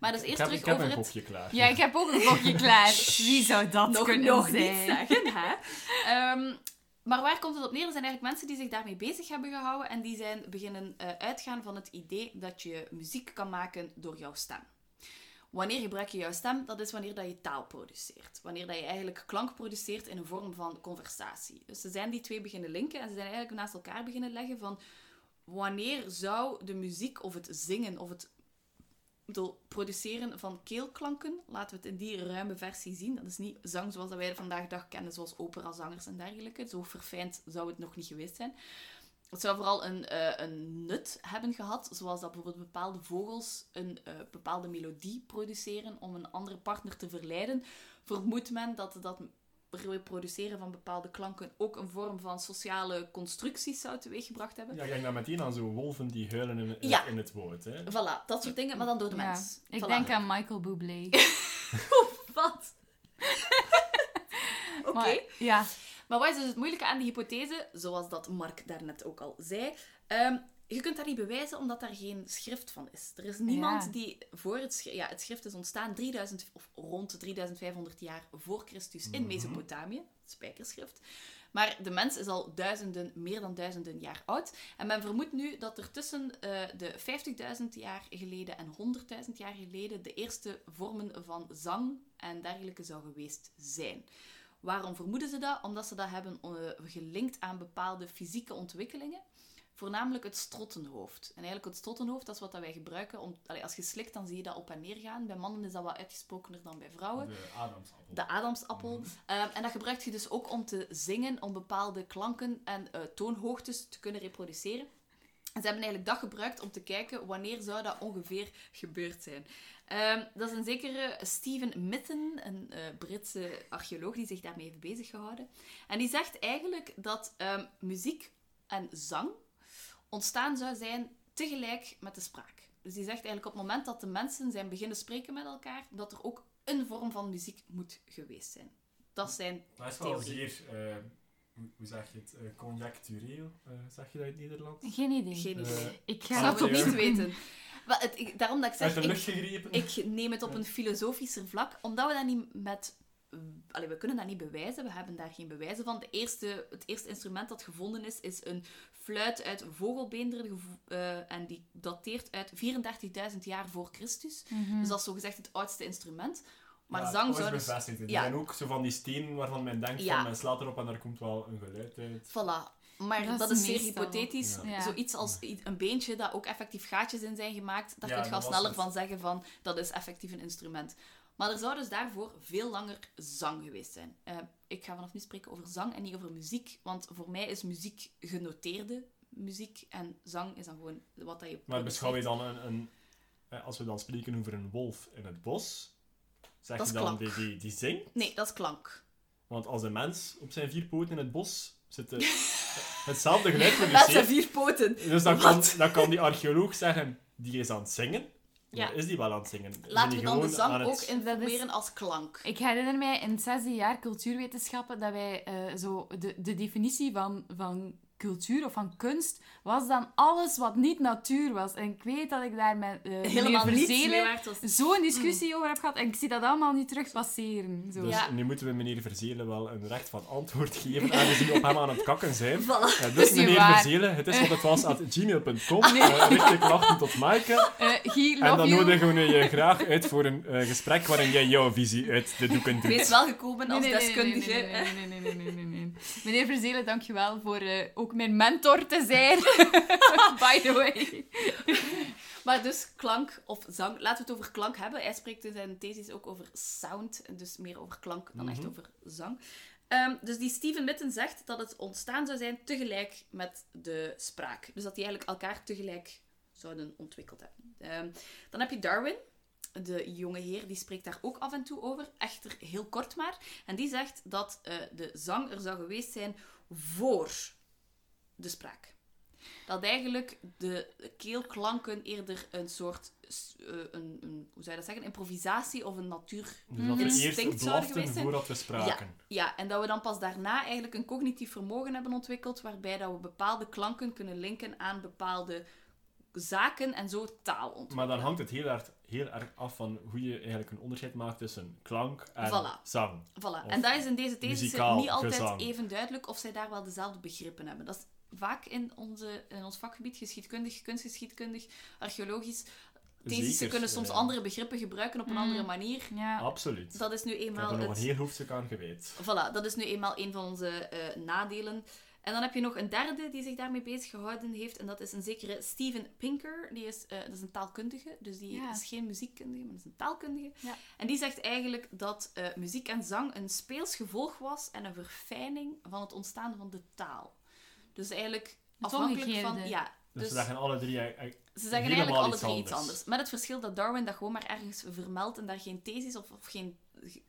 Speaker 3: Maar dus
Speaker 2: ik
Speaker 3: eerst
Speaker 2: heb,
Speaker 3: terug
Speaker 2: ik heb
Speaker 3: over
Speaker 2: een
Speaker 3: het...
Speaker 2: gokje klaar.
Speaker 1: Ja, ik heb ook een gokje <laughs> klaar. Wie zou dat
Speaker 3: nog,
Speaker 1: kunnen
Speaker 3: nog
Speaker 1: zijn?
Speaker 3: niet zeggen, hè? <laughs> Ehm, maar waar komt het op neer? Er zijn eigenlijk mensen die zich daarmee bezig hebben gehouden en die zijn beginnen eh, uitgaan van het idee dat je muziek kan maken door jouw stem. Wanneer gebruik je jouw stem? Dat is wanneer dat je taal produceert. Wanneer dat je eigenlijk klank produceert in een vorm van conversatie. Dus ze zijn die twee beginnen linken en ze zijn eigenlijk naast elkaar beginnen leggen van wanneer zou de muziek of het zingen of het bedoel, produceren van keelklanken, laten we het in die ruime versie zien. Dat is niet zang zoals dat wij het vandaag de dag kennen, zoals operazangers en dergelijke. Zo verfijnd zou het nog niet geweest zijn. Het zou vooral een, eh, een nut hebben gehad, zoals dat bijvoorbeeld bepaalde vogels een eh, bepaalde melodie produceren om een andere partner te verleiden. Vermoedt men dat dat reproduceren van bepaalde klanken ook een vorm van sociale constructies zou teweeggebracht hebben.
Speaker 2: Ja, ik denk dan meteen aan zo'n wolven die huilen in, in,
Speaker 3: Ja.
Speaker 2: in het woord. Hè.
Speaker 3: Voilà, dat soort dingen, maar dan door de
Speaker 1: Ja.
Speaker 3: mens.
Speaker 1: Ik
Speaker 3: Voilà.
Speaker 1: denk aan Michael Bublé. <laughs>
Speaker 3: Wat? <laughs> Oké.
Speaker 1: Maar, ja.
Speaker 3: Maar wat is dus het moeilijke aan die hypothese, zoals dat Mark daarnet ook al zei? Ehm, je kunt dat niet bewijzen omdat daar geen schrift van is. Er is niemand
Speaker 1: Ja.
Speaker 3: die voor het schrift... Ja, het schrift is ontstaan 3000, of rond 3500 jaar voor Christus in Mesopotamië. Het spijkerschrift. Maar de mens is al duizenden, meer dan duizenden jaar oud. En men vermoedt nu dat er tussen eh, de 50.000 jaar geleden en 100.000 jaar geleden de eerste vormen van zang en dergelijke zou geweest zijn. Waarom vermoeden ze dat? Omdat ze dat hebben eh, gelinkt aan bepaalde fysieke ontwikkelingen. Voornamelijk het strottenhoofd. En eigenlijk het strottenhoofd, dat is wat dat wij gebruiken. Om, allee, als je slikt, dan zie je dat op en neer gaan. Bij mannen is dat wat uitgesprokener dan bij vrouwen.
Speaker 2: De Adamsappel.
Speaker 3: De Adamsappel. Ehm, en dat gebruik je dus ook om te zingen, om bepaalde klanken en eh, toonhoogtes te kunnen reproduceren. En ze hebben eigenlijk dat gebruikt om te kijken wanneer zou dat ongeveer gebeurd zijn. Ehm, dat is een zekere Stephen Mitten, een eh, Britse archeoloog die zich daarmee heeft bezig gehouden. En die zegt eigenlijk dat ehm, muziek en zang ontstaan zou zijn tegelijk met de spraak. Dus die zegt eigenlijk op het moment dat de mensen zijn beginnen spreken met elkaar, dat er ook een vorm van muziek moet geweest zijn. Dat zijn
Speaker 2: Dat is wel
Speaker 3: theorie.
Speaker 2: zeer, eh, hoe, hoe zeg je het, eh, conjectureel, eh, zeg je dat in het Nederlands?
Speaker 1: Geen idee.
Speaker 3: geen idee.
Speaker 1: Ik
Speaker 3: Ik
Speaker 1: ga
Speaker 3: zou
Speaker 2: Ah,
Speaker 3: het ook niet <laughs> weten. Maar het, ik- daarom dat ik zeg,
Speaker 2: de lucht
Speaker 3: ik,
Speaker 2: gegrepen?
Speaker 3: ik neem het op een filosofischer vlak, omdat we dat niet met... Allee, we kunnen dat niet bewijzen, we hebben daar geen bewijzen van. De eerste, het eerste instrument dat gevonden is, is een fluit uit vogelbeenderen eh, en die dateert uit 34.000 jaar voor Christus.
Speaker 1: Mhm.
Speaker 3: Dus dat is zogezegd het oudste instrument. Maar
Speaker 2: Ja,
Speaker 3: zang
Speaker 2: dat
Speaker 3: zou dus...
Speaker 2: bevestigd. Er
Speaker 3: Ja.
Speaker 2: zijn ook zo van die stenen waarvan men denkt
Speaker 3: Ja.
Speaker 2: van men slaat erop en daar komt wel een geluid uit.
Speaker 3: Voilà. Maar
Speaker 1: Dat
Speaker 3: dat,
Speaker 1: is
Speaker 3: zeer hypothetisch.
Speaker 1: Ja.
Speaker 3: Zoiets als een beentje dat ook effectief gaatjes in zijn gemaakt, daar
Speaker 2: Ja,
Speaker 3: kun je
Speaker 2: was
Speaker 3: sneller
Speaker 2: het.
Speaker 3: van zeggen van dat is effectief een instrument. Maar er zou dus daarvoor veel langer zang geweest zijn. Eh, ik ga vanaf nu spreken over zang en niet over muziek, want voor mij is muziek genoteerde muziek en zang is dan gewoon wat dat je
Speaker 2: Maar beschouw je
Speaker 3: produceert.
Speaker 2: dan een, een eh, als we dan spreken over een wolf in het bos, zeg
Speaker 3: Dat
Speaker 2: je dan die, die, die zingt?
Speaker 3: Nee, dat is klank.
Speaker 2: Want als een mens op zijn vier poten in het bos zit, eh, <laughs> hetzelfde geluid
Speaker 3: Met zijn
Speaker 2: produceert,
Speaker 3: vier poten.
Speaker 2: dus dan kan, dan kan die archeoloog zeggen, die is aan het zingen.
Speaker 3: Ja.
Speaker 2: Is die het zingen?
Speaker 3: Laten we dan de
Speaker 2: gewoon aan
Speaker 3: zang
Speaker 2: het-
Speaker 3: ook informeren als klank.
Speaker 1: Ik herinner mij in het zesde jaar cultuurwetenschappen dat wij eh, zo de, de definitie van, van cultuur of van kunst was dan alles wat niet natuur was. En ik weet dat ik daar met eh
Speaker 3: Helemaal
Speaker 1: meneer
Speaker 3: niets mee
Speaker 1: Verzelen zo'n discussie over heb gehad en ik zie dat allemaal niet terug passeren. Zo.
Speaker 2: Dus
Speaker 3: Ja.
Speaker 2: nu moeten we meneer Verzelen wel een recht van antwoord geven, aangezien we op hem aan het kakken zijn.
Speaker 3: Voilà.
Speaker 2: Eh, dus meneer
Speaker 1: waar.
Speaker 2: Verzelen, het is wat het was, at gmail.com. Eh, richt je klachten tot Maaike.
Speaker 1: Eh,
Speaker 2: En dan
Speaker 1: you.
Speaker 2: nodigen we je graag uit voor een eh, gesprek waarin jij jouw visie uit de doeken doet.
Speaker 3: Wees wel gekomen als
Speaker 1: Nee, nee, nee,
Speaker 3: deskundige.
Speaker 1: Nee, nee, nee, nee, nee, nee, nee, nee. <laughs> Meneer Verzelen, dankjewel voor eh, ook mijn mentor te zijn. <laughs> By the way. <laughs>
Speaker 3: Maar dus klank of zang. Laten we het over klank hebben. Hij spreekt in zijn thesis ook over sound. Dus meer over klank dan echt
Speaker 2: Mhm.
Speaker 3: over zang. Ehm, dus die Steven Mitten zegt dat het ontstaan zou zijn tegelijk met de spraak. Dus dat die eigenlijk elkaar tegelijk zouden ontwikkeld hebben. Ehm, dan heb je Darwin. De jonge heer die spreekt daar ook af en toe over. Echter heel kort maar. En die zegt dat eh, de zang er zou geweest zijn voor de spraak. Dat eigenlijk de keelklanken eerder een soort, uh, een, een, hoe zou je dat zeggen, improvisatie of een natuur...
Speaker 2: Dus dat we
Speaker 3: Instinct
Speaker 2: eerst
Speaker 3: zouden geweest zijn.
Speaker 2: voordat we spraken.
Speaker 3: Ja, en dat we dan pas daarna eigenlijk een cognitief vermogen hebben ontwikkeld, waarbij dat we bepaalde klanken kunnen linken aan bepaalde zaken en zo taal ontwikkelen.
Speaker 2: Maar dan hangt het heel erg, heel erg af van hoe je eigenlijk een onderscheid maakt tussen klank en
Speaker 3: Voilà.
Speaker 2: zang.
Speaker 3: Voilà. En dat is in deze thesis niet altijd
Speaker 2: gezang.
Speaker 3: even duidelijk of zij daar wel dezelfde begrippen hebben. Dat is vaak in, onze, in ons vakgebied, geschiedkundig, kunstgeschiedkundig, archeologisch. Theses
Speaker 2: Zeker,
Speaker 3: kunnen soms andere begrippen gebruiken op een
Speaker 1: Mm.
Speaker 3: andere manier.
Speaker 1: Ja.
Speaker 2: Absoluut.
Speaker 3: Dat is nu
Speaker 2: Ik heb
Speaker 3: eenmaal
Speaker 2: er nog
Speaker 3: het...
Speaker 2: een heel hoofdstuk aan gewijd.
Speaker 3: Voilà, dat is nu eenmaal een van onze eh, nadelen. En dan heb je nog een derde die zich daarmee bezig gehouden heeft. En dat is een zekere Steven Pinker. Die is, eh, dat is een taalkundige. Dus die
Speaker 1: Ja.
Speaker 3: is geen muziekkundige, maar dat is een taalkundige.
Speaker 1: Ja.
Speaker 3: En die zegt eigenlijk dat eh, muziek en zang een speels gevolg was en een verfijning van het ontstaan van de taal. Dus eigenlijk
Speaker 1: Het
Speaker 3: afhankelijk van... Ja,
Speaker 2: Dus,
Speaker 3: dus
Speaker 2: we zeggen alle drie... eh,
Speaker 3: ze zeggen eigenlijk alle
Speaker 2: iets
Speaker 3: drie iets
Speaker 2: anders.
Speaker 3: anders. Met het verschil dat Darwin dat gewoon maar ergens vermeldt en daar geen thesis of, of geen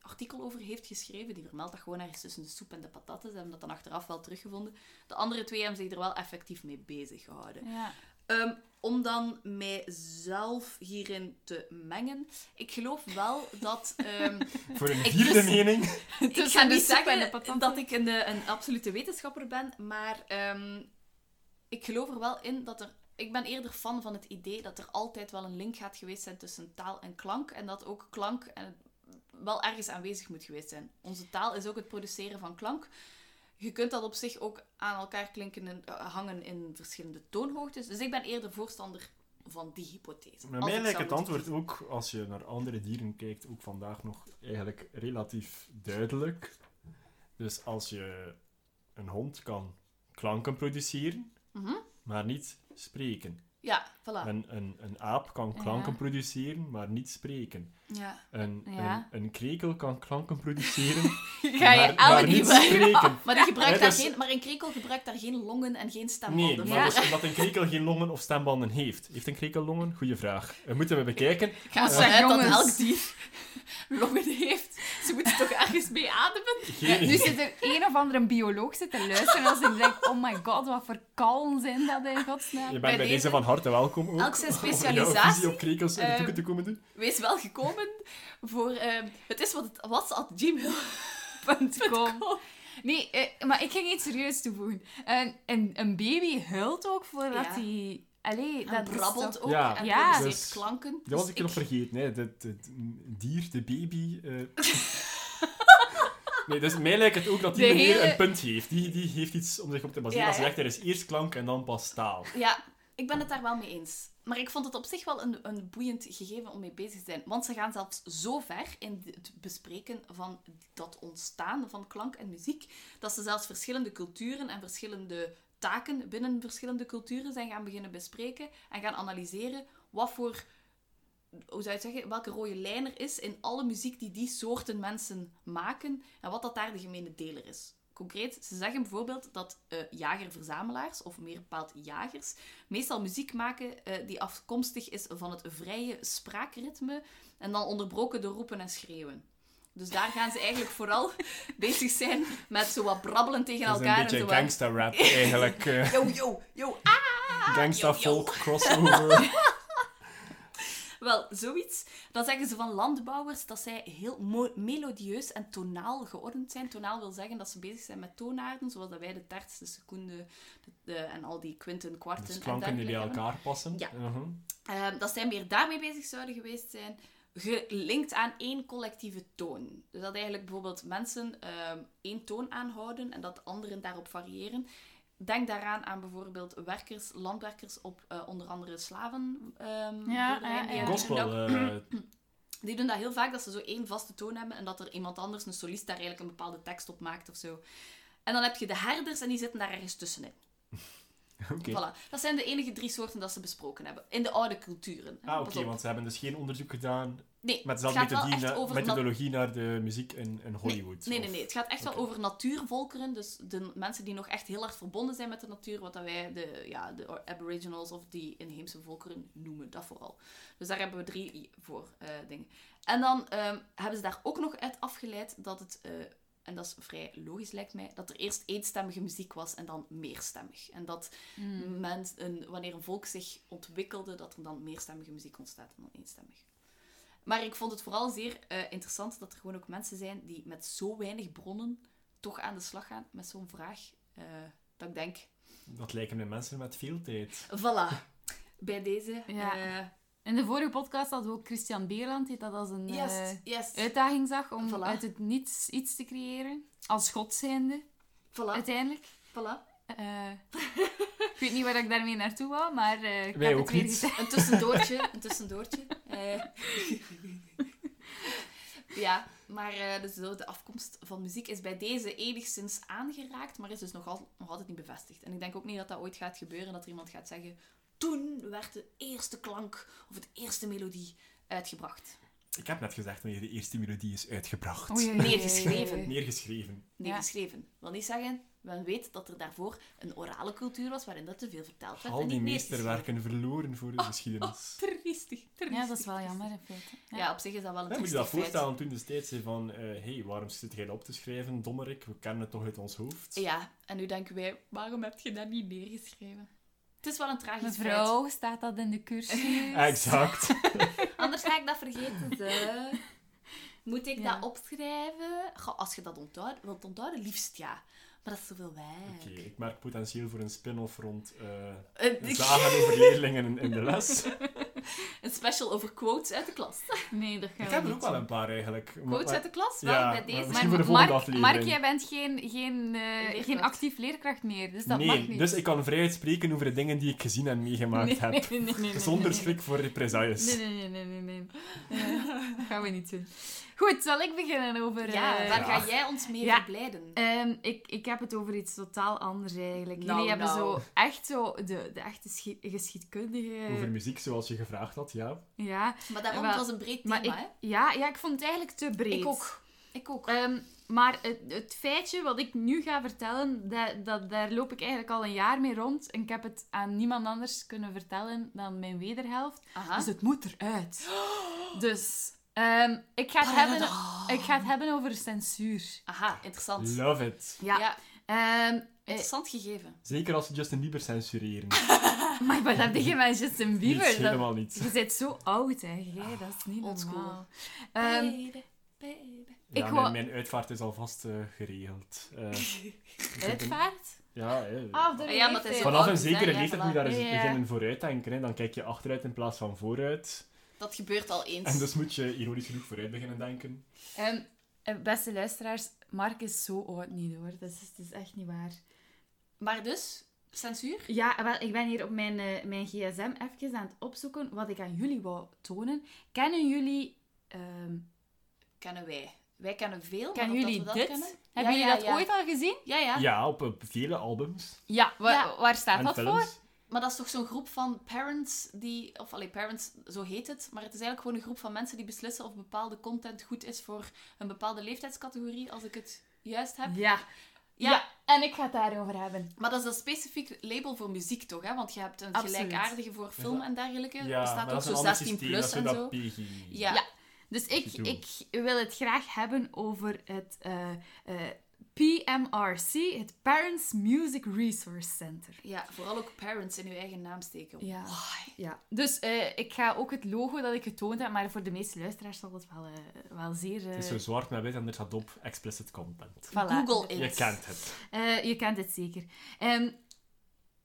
Speaker 3: artikel over heeft geschreven. Die vermeldt dat gewoon ergens tussen de soep en de patatten. Ze hebben dat dan achteraf wel teruggevonden. De andere twee hebben zich er wel effectief mee bezig gehouden.
Speaker 1: Ja.
Speaker 3: Ehm, om dan mijzelf hierin te mengen. Ik geloof wel dat... <laughs> ehm,
Speaker 2: Voor een
Speaker 3: Ik
Speaker 2: vierde
Speaker 3: dus-
Speaker 2: mening... <laughs>
Speaker 3: ik ga niet zeggen dat ik een, eh, een absolute wetenschapper ben, maar ehm, ik geloof er wel in dat er... Ik ben eerder fan van het idee dat er altijd wel een link gaat geweest zijn tussen taal en klank. En dat ook klank en wel ergens aanwezig moet geweest zijn. Onze taal is ook het produceren van klank. Je kunt dat op zich ook aan elkaar klinken en eh, hangen in verschillende toonhoogtes. Dus ik ben eerder voorstander van die hypothese.
Speaker 2: Bij mij lijkt het antwoord ook, als je naar andere dieren kijkt, ook vandaag nog eigenlijk relatief duidelijk. Dus als je een hond kan klanken produceren,
Speaker 3: Mhm.
Speaker 2: maar niet spreken.
Speaker 3: Ja, voilà.
Speaker 2: Een, een, een aap kan klanken
Speaker 1: Ja.
Speaker 2: produceren, maar niet spreken.
Speaker 3: Ja.
Speaker 2: Een,
Speaker 1: Ja.
Speaker 2: een, een krekel kan klanken produceren, <laughs>
Speaker 1: Ga je
Speaker 2: maar, maar
Speaker 1: elk
Speaker 2: niet spreken. <laughs>
Speaker 3: Maar, die gebruikt
Speaker 2: Ja,
Speaker 3: daar
Speaker 2: dus-
Speaker 3: geen, maar een krekel gebruikt daar geen longen en geen
Speaker 2: Nee,
Speaker 3: stembanden
Speaker 2: maar
Speaker 3: voor.
Speaker 2: dus omdat een krekel geen longen of stembanden heeft. Heeft een krekel longen? Goeie vraag. Dat moeten we <laughs> bekijken.
Speaker 3: Ik ga
Speaker 1: Wat
Speaker 3: ervan
Speaker 1: zeg,
Speaker 3: uit dat elk dier longen heeft. Ze moeten toch ergens mee ademen?
Speaker 2: Geen
Speaker 1: Nu
Speaker 2: idee.
Speaker 1: zit er een of andere bioloog zit te luisteren als ik denk, oh my god, wat voor kalm zijn dat in godsnaam.
Speaker 2: Je bent
Speaker 3: Bij
Speaker 2: bij, deze
Speaker 3: deze-
Speaker 2: van harte welkom ook.
Speaker 3: Elk zijn specialisatie.
Speaker 2: visie op krekels in de
Speaker 3: Ehm,
Speaker 2: toeken te komen doen.
Speaker 3: Wees wel gekomen voor... ehm, het is wat het was, at
Speaker 1: Kom. <laughs> Nee, eh, maar ik ging iets serieus toevoegen. Een, een, een baby huilt ook voordat
Speaker 3: Ja.
Speaker 1: hij... Allee,
Speaker 3: En
Speaker 1: dat
Speaker 3: brabbelt ook
Speaker 2: Ja.
Speaker 3: en
Speaker 1: Ja.
Speaker 3: produceert
Speaker 2: Dus-
Speaker 3: klanken.
Speaker 2: Dat was
Speaker 3: Dus
Speaker 2: ik nog vergeten. Hè. Het, het dier, de baby... eh. <laughs> nee, dus mij lijkt het ook dat die meneer
Speaker 1: hele-
Speaker 2: een punt heeft. Die, die heeft iets om zich op te baseren.
Speaker 3: Ja,
Speaker 2: Als hij
Speaker 3: hè?
Speaker 2: zegt, er is eerst klank en dan pas taal.
Speaker 3: Ja, ik ben het daar wel mee eens. Maar ik vond het op zich wel een, een boeiend gegeven om mee bezig te zijn. Want ze gaan zelfs zo ver in het bespreken van dat ontstaan van klank en muziek, dat ze zelfs verschillende culturen en verschillende taken binnen verschillende culturen zijn gaan beginnen bespreken en gaan analyseren wat voor, hoe zou je zeggen, welke rode lijn er is in alle muziek die die soorten mensen maken en wat dat daar de gemene deler is. Concreet, ze zeggen bijvoorbeeld dat eh jager-verzamelaars, of meer bepaald jagers, meestal muziek maken eh, die afkomstig is van het vrije spraakritme en dan onderbroken door roepen en schreeuwen. Dus daar gaan ze eigenlijk vooral <laughs> bezig zijn met zo wat brabbelen tegen
Speaker 2: Dat is een
Speaker 3: elkaar.
Speaker 2: beetje
Speaker 3: en zo wat-
Speaker 2: gangsta rap eigenlijk. <laughs> eh
Speaker 3: Yo, yo, yo, ah!
Speaker 2: gangsta
Speaker 3: yo, yo.
Speaker 2: folk crossover. <laughs>
Speaker 3: Wel, zoiets. Dan zeggen ze van landbouwers dat zij heel melodieus en tonaal geordend zijn. Tonaal wil zeggen dat ze bezig zijn met toonaarden, zoals dat wij de terts, de seconde de, de- en al die kwinten, kwarten
Speaker 2: Dus
Speaker 3: en
Speaker 2: klanken die bij elkaar passen.
Speaker 3: Ja.
Speaker 2: Mhm.
Speaker 3: Ehm, dat zij meer daarmee bezig zouden geweest zijn, gelinkt aan één collectieve toon. Dus dat eigenlijk bijvoorbeeld mensen ehm, één toon aanhouden en dat anderen daarop variëren. Denk daaraan aan bijvoorbeeld werkers, landwerkers op eh, onder andere slaven. ehm,
Speaker 1: Ja, ja,
Speaker 3: Die
Speaker 1: ja.
Speaker 3: doen
Speaker 2: Gospel.
Speaker 3: dat-
Speaker 2: eh, <clears throat>
Speaker 3: die doen dat heel vaak, dat ze zo één vaste toon hebben en dat er iemand anders, een solist, daar eigenlijk een bepaalde tekst op maakt of zo. En dan heb je de herders en die zitten daar ergens tussenin. <laughs>
Speaker 2: Oké.
Speaker 3: Voilà. Dat zijn de enige drie soorten dat ze besproken hebben. In de oude culturen.
Speaker 2: Ah, oké, want ze hebben dus geen onderzoek gedaan
Speaker 3: Nee,
Speaker 2: met dezelfde na- methodologie naar de muziek in, in Hollywood.
Speaker 3: Nee, nee, nee. Het gaat echt wel over natuurvolkeren. Dus de mensen die nog echt heel hard verbonden zijn met de natuur. Wat dat wij de, ja, de aboriginals of die inheemse volkeren noemen. Dat vooral. Dus daar hebben we drie voor eh, dingen. En dan ehm, hebben ze daar ook nog uit afgeleid dat het... eh, en dat is vrij logisch lijkt mij, dat er eerst eenstemmige muziek was en dan meerstemmig. En dat
Speaker 1: Hmm.
Speaker 3: men, een, wanneer een volk zich ontwikkelde, dat er dan meerstemmige muziek ontstaat dan eenstemmig. Maar ik vond het vooral zeer eh, interessant dat er gewoon ook mensen zijn die met zo weinig bronnen toch aan de slag gaan met zo'n vraag. eh, dat ik denk,
Speaker 2: Dat lijken mij mensen met veel tijd.
Speaker 3: voilà, bij deze.
Speaker 1: Ja.
Speaker 3: eh,
Speaker 1: In de vorige podcast hadden we ook Christian Beerland, die dat als een eh,
Speaker 3: yes.
Speaker 1: uitdaging zag om
Speaker 3: Voilà.
Speaker 1: uit het niets iets te creëren. Als god zijnde,
Speaker 3: Voilà,
Speaker 1: uiteindelijk.
Speaker 3: voilà.
Speaker 1: Eh, ik weet niet waar ik daarmee naartoe wou, maar eh, ik
Speaker 2: Wij
Speaker 1: heb
Speaker 2: ook
Speaker 1: het weer
Speaker 2: niet.
Speaker 1: gezegd.
Speaker 3: Een tussendoortje, een tussendoortje. Eh. ja, maar eh, dus de afkomst van muziek is bij deze enigszins aangeraakt, maar is dus nog, al, nog altijd niet bevestigd. En ik denk ook niet dat dat ooit gaat gebeuren, dat er iemand gaat zeggen... Toen werd de eerste klank of de eerste melodie uitgebracht.
Speaker 2: Ik heb net gezegd wanneer de eerste melodie is uitgebracht.
Speaker 3: Neergeschreven.
Speaker 2: Neergeschreven.
Speaker 3: Neergeschreven. Wil niet zeggen, men weet dat er daarvoor een orale cultuur was waarin dat te veel verteld werd
Speaker 2: Al
Speaker 3: en
Speaker 2: die meesterwerken verloren voor de geschiedenis. <laughs>
Speaker 3: Triestig, triestig.
Speaker 1: Ja, dat is wel jammer in feite. Ja.
Speaker 3: Ja, op zich is dat wel een
Speaker 2: Ja, moet je dat
Speaker 3: feit.
Speaker 2: voorstellen toen destijds zei van hé, hey, waarom zit jij dat op te schrijven, dommerik? We kennen het toch uit ons hoofd?
Speaker 3: Ja, en nu denken wij, waarom heb je dat niet neergeschreven? Het is wel een tragisch
Speaker 1: Mevrouw, staat dat in de cursus? <laughs>
Speaker 2: Exact.
Speaker 3: feit. <laughs> Anders ga ik dat vergeten. Ze. <laughs> Moet ik
Speaker 1: Ja.
Speaker 3: dat opschrijven? Goh, als je dat onthoudt, wilt onthouden, liefst ja. Maar dat is zoveel werk.
Speaker 2: Oké, ik merk potentieel voor een spin-off rond
Speaker 3: ik-
Speaker 2: zagen over leerlingen in, in de les. <laughs>
Speaker 3: Een special over quotes uit de klas.
Speaker 1: Nee, dat gaan
Speaker 2: Ik
Speaker 1: we
Speaker 2: heb er ook wel een paar eigenlijk.
Speaker 3: Quotes
Speaker 2: maar-
Speaker 3: uit de klas?
Speaker 2: Ja,
Speaker 3: Wel, bij
Speaker 2: maar
Speaker 3: deze.
Speaker 1: Maar
Speaker 2: voor de volgende
Speaker 1: Mark,
Speaker 2: aflevering.
Speaker 1: Mark, jij bent geen, geen, eh, geen actief leerkracht meer, dus dat
Speaker 2: nee,
Speaker 1: mag niet.
Speaker 2: dus ik kan vrijheid spreken over de dingen die ik gezien en meegemaakt
Speaker 1: Nee,
Speaker 2: heb.
Speaker 1: nee, nee, nee, nee,
Speaker 2: Zonder
Speaker 1: nee.
Speaker 2: schrik voor represailles.
Speaker 1: Nee, nee, nee, nee, nee. nee. <laughs> Dat gaan we niet doen. Goed, zal ik beginnen over...
Speaker 3: Ja,
Speaker 1: eh,
Speaker 3: waar
Speaker 2: Ja.
Speaker 3: ga jij ons mee
Speaker 1: Ja.
Speaker 3: verblijden?
Speaker 1: Ehm, ik, ik heb het over iets totaal anders eigenlijk.
Speaker 3: Nou,
Speaker 1: Jullie hebben
Speaker 3: nou.
Speaker 1: zo echt zo de, de echte schi- geschiedkundige...
Speaker 2: Over muziek, zoals je gevraagd had, ja.
Speaker 1: Ja,
Speaker 3: maar daarom,
Speaker 1: wel,
Speaker 3: het was een breed thema,
Speaker 1: maar ik,
Speaker 3: hè?
Speaker 1: ja, ja, ik vond het eigenlijk te breed.
Speaker 3: Ik ook. Ik ook.
Speaker 1: Ehm, maar het, het feitje wat ik nu ga vertellen, dat, dat, daar loop ik eigenlijk al een jaar mee rond. En ik heb het aan niemand anders kunnen vertellen dan mijn wederhelft.
Speaker 3: Aha.
Speaker 1: Dus het moet eruit. <gasps> Dus ehm, ik, ga het hebben, ik ga het hebben over censuur.
Speaker 3: Aha, interessant.
Speaker 2: Love it.
Speaker 1: Ja.
Speaker 3: Ja,
Speaker 1: Ehm, eh,
Speaker 3: interessant gegeven.
Speaker 2: Zeker als ze Justin Bieber censureren. <laughs>
Speaker 1: maar wat heb je <laughs> met Justin Bieber?
Speaker 2: Niets, helemaal niet.
Speaker 1: je bent zo oud, hè. Jij, dat is niet
Speaker 3: Oldschool.
Speaker 1: normaal. Ehm,
Speaker 3: Baby, baby.
Speaker 2: Ja,
Speaker 1: Ik
Speaker 2: mijn, uitvaart is alvast eh, geregeld. Eh, <laughs>
Speaker 1: uitvaart?
Speaker 2: ja, hè.
Speaker 1: Ah,
Speaker 3: Ah, ja, maar het is
Speaker 2: Vanaf een
Speaker 3: hè?
Speaker 2: zekere
Speaker 3: Ja,
Speaker 2: leeftijd moet je daar eens
Speaker 1: Ja.
Speaker 2: beginnen vooruit denken. Hè. Dan kijk je achteruit in plaats van vooruit.
Speaker 3: Dat gebeurt al eens.
Speaker 2: En dus moet je ironisch genoeg vooruit beginnen denken.
Speaker 1: Ehm, eh, beste luisteraars, Mark is zo oud niet hoor. Dat is, dat is echt niet waar.
Speaker 3: Maar dus, censuur?
Speaker 1: Ja, wel, ik ben hier op mijn, eh, mijn gsm even aan het opzoeken wat ik aan jullie wou tonen. Kennen jullie... ehm,
Speaker 3: Kennen wij. Wij kennen veel,
Speaker 1: kennen jullie
Speaker 3: dat we dat
Speaker 1: dit?
Speaker 3: kennen?
Speaker 1: Hebben
Speaker 3: Ja,
Speaker 1: jullie
Speaker 3: ja,
Speaker 1: dat
Speaker 3: ja.
Speaker 1: ooit al gezien?
Speaker 3: Ja, ja,
Speaker 2: Ja, op, op vele albums
Speaker 1: Ja. Wa-
Speaker 3: Ja.
Speaker 1: Waar staat
Speaker 2: en
Speaker 1: dat voor?
Speaker 3: Maar dat is toch zo'n groep van parents die... Of allee, parents, zo heet het. Maar het is eigenlijk gewoon een groep van mensen die beslissen of bepaalde content goed is voor een bepaalde leeftijdscategorie, als ik het juist heb.
Speaker 1: Ja.
Speaker 3: Ja.
Speaker 1: ja. En ik ga het daarover hebben.
Speaker 3: Maar dat is een specifiek label voor muziek, toch? Hè? Want je hebt een
Speaker 1: Absoluut.
Speaker 3: gelijkaardige voor film en dergelijke.
Speaker 2: Ja,
Speaker 3: er staat
Speaker 2: dat
Speaker 3: ook
Speaker 2: is
Speaker 3: zo
Speaker 2: een ander
Speaker 3: 16
Speaker 2: systeem,
Speaker 3: plus
Speaker 2: dat is
Speaker 3: en
Speaker 2: zo.
Speaker 3: Ja.
Speaker 1: Ja. Dus ik, ik wil het graag hebben over het eh, eh, PMRC, het Parents Music Resource Center.
Speaker 3: Ja, vooral ook parents in uw eigen naam steken.
Speaker 1: Ja.
Speaker 3: Why?
Speaker 1: Ja, dus eh, ik ga ook het logo dat ik getoond heb, maar voor de meeste luisteraars zal het wel, eh, wel zeer... eh,
Speaker 2: Het is zo zwart met wit en er staat op explicit content.
Speaker 1: voilà.
Speaker 3: Google it.
Speaker 2: Je kent het.
Speaker 1: Eh, je kent het zeker. Ehm,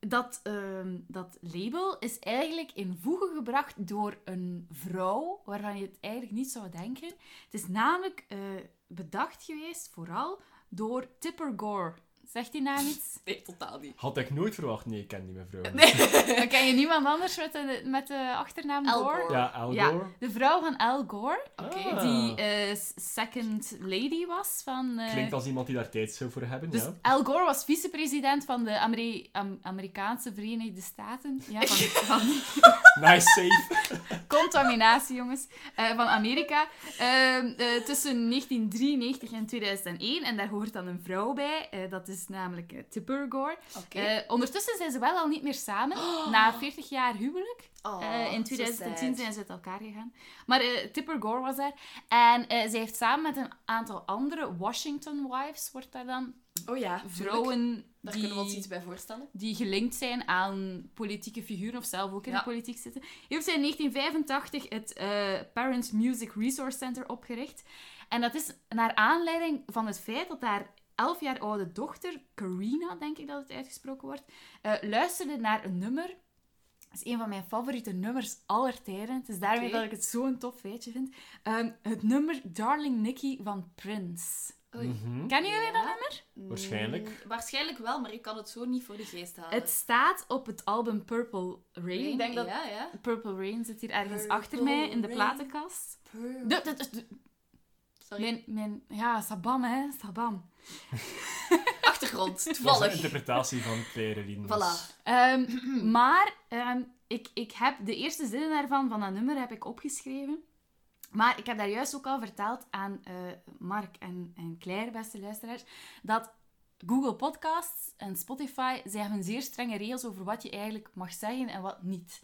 Speaker 1: dat, ehm, dat label is eigenlijk in voege gebracht door een vrouw waarvan je het eigenlijk niet zou denken. Het is namelijk eh, bedacht geweest vooral door Tipper Gore. Zegt die naam iets?
Speaker 3: Nee, totaal niet.
Speaker 2: Had ik nooit verwacht. Nee, ik ken die mevrouw.
Speaker 1: Dan ken je niemand anders met de, met de achternaam
Speaker 3: Al
Speaker 1: Gore?
Speaker 3: Gore.
Speaker 2: Ja, Al
Speaker 1: Ja,
Speaker 2: Gore.
Speaker 1: de vrouw van Al Gore,
Speaker 3: Oké.
Speaker 2: Ah.
Speaker 1: die eh, second lady was van... eh,
Speaker 2: Klinkt als iemand die daar tijd zou voor hebben,
Speaker 1: Dus
Speaker 2: ja.
Speaker 1: Al Gore was vicepresident van de Ameri- Am- Amerikaanse Verenigde Staten. Ja, van, <laughs> van
Speaker 2: Nice save. <laughs>
Speaker 1: contaminatie, jongens. eh, van Amerika. Ehm, eh, tussen 1993 en 2001. En daar hoort dan een vrouw bij. eh, dat is is namelijk eh, Tipper Gore. Eh, ondertussen zijn ze wel al niet meer samen, na 40 jaar huwelijk.
Speaker 3: Oh,
Speaker 1: Eh, in
Speaker 3: so
Speaker 1: 2010
Speaker 3: sad.
Speaker 1: zijn ze uit elkaar gegaan. Maar Tipper Gore was daar. En zij heeft samen met een aantal andere Washington wives, wordt daar dan,
Speaker 3: Oh ja,
Speaker 1: vrouwen
Speaker 3: Daar
Speaker 1: die,
Speaker 3: kunnen we ons iets bij voorstellen.
Speaker 1: die gelinkt zijn aan politieke figuren of zelf ook in
Speaker 3: Ja.
Speaker 1: de politiek zitten. Heeft zij in 1985 het Parents Music Resource Center opgericht. En dat is naar aanleiding van het feit dat haar 11 jaar oude dochter, Karina, denk ik dat het uitgesproken wordt, eh, luisterde naar een nummer. Dat is een van mijn favoriete nummers aller tijden. Het is daarmee dat ik het zo'n tof feitje vind. Ehm, het nummer Darling Nikki van Prince.
Speaker 3: Oei.
Speaker 2: Mhm.
Speaker 1: Kennen jullie dat nummer?
Speaker 2: Waarschijnlijk.
Speaker 3: Mm, waarschijnlijk wel, maar ik kan het zo niet voor de geest halen.
Speaker 1: Het staat op het album Purple Rain. Ik denk dat
Speaker 3: Ja, ja.
Speaker 1: Purple Rain zit hier ergens
Speaker 3: Purple
Speaker 1: achter mij in de
Speaker 3: Rain.
Speaker 1: platenkast.
Speaker 3: Purple.
Speaker 1: De- de- de- de-
Speaker 3: Sorry.
Speaker 1: mijn, mijn, ja, Sabam, hè. Sabam. <laughs>
Speaker 3: Achtergrond, <laughs>
Speaker 2: Dat is een
Speaker 3: toevallig.
Speaker 2: interpretatie van dus-
Speaker 3: Voilà.
Speaker 1: Ehm, <clears throat> maar ehm, ik, ik heb de eerste zinnen daarvan, van dat nummer, heb ik opgeschreven. Maar ik heb daar juist ook al verteld aan eh, Mark en, en Claire, beste luisteraars, dat Google Podcasts en Spotify, zij hebben zeer strenge regels over wat je eigenlijk mag zeggen en wat niet.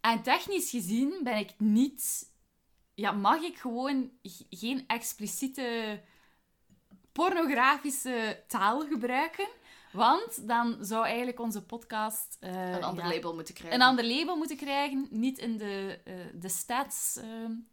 Speaker 1: En technisch gezien ben ik niet... Ja, mag ik gewoon geen expliciete pornografische taal gebruiken? Want dan zou eigenlijk onze podcast... eh,
Speaker 3: Een ander
Speaker 1: ja,
Speaker 3: label moeten krijgen.
Speaker 1: Een ander label moeten krijgen. Niet in de, eh, de stats eh,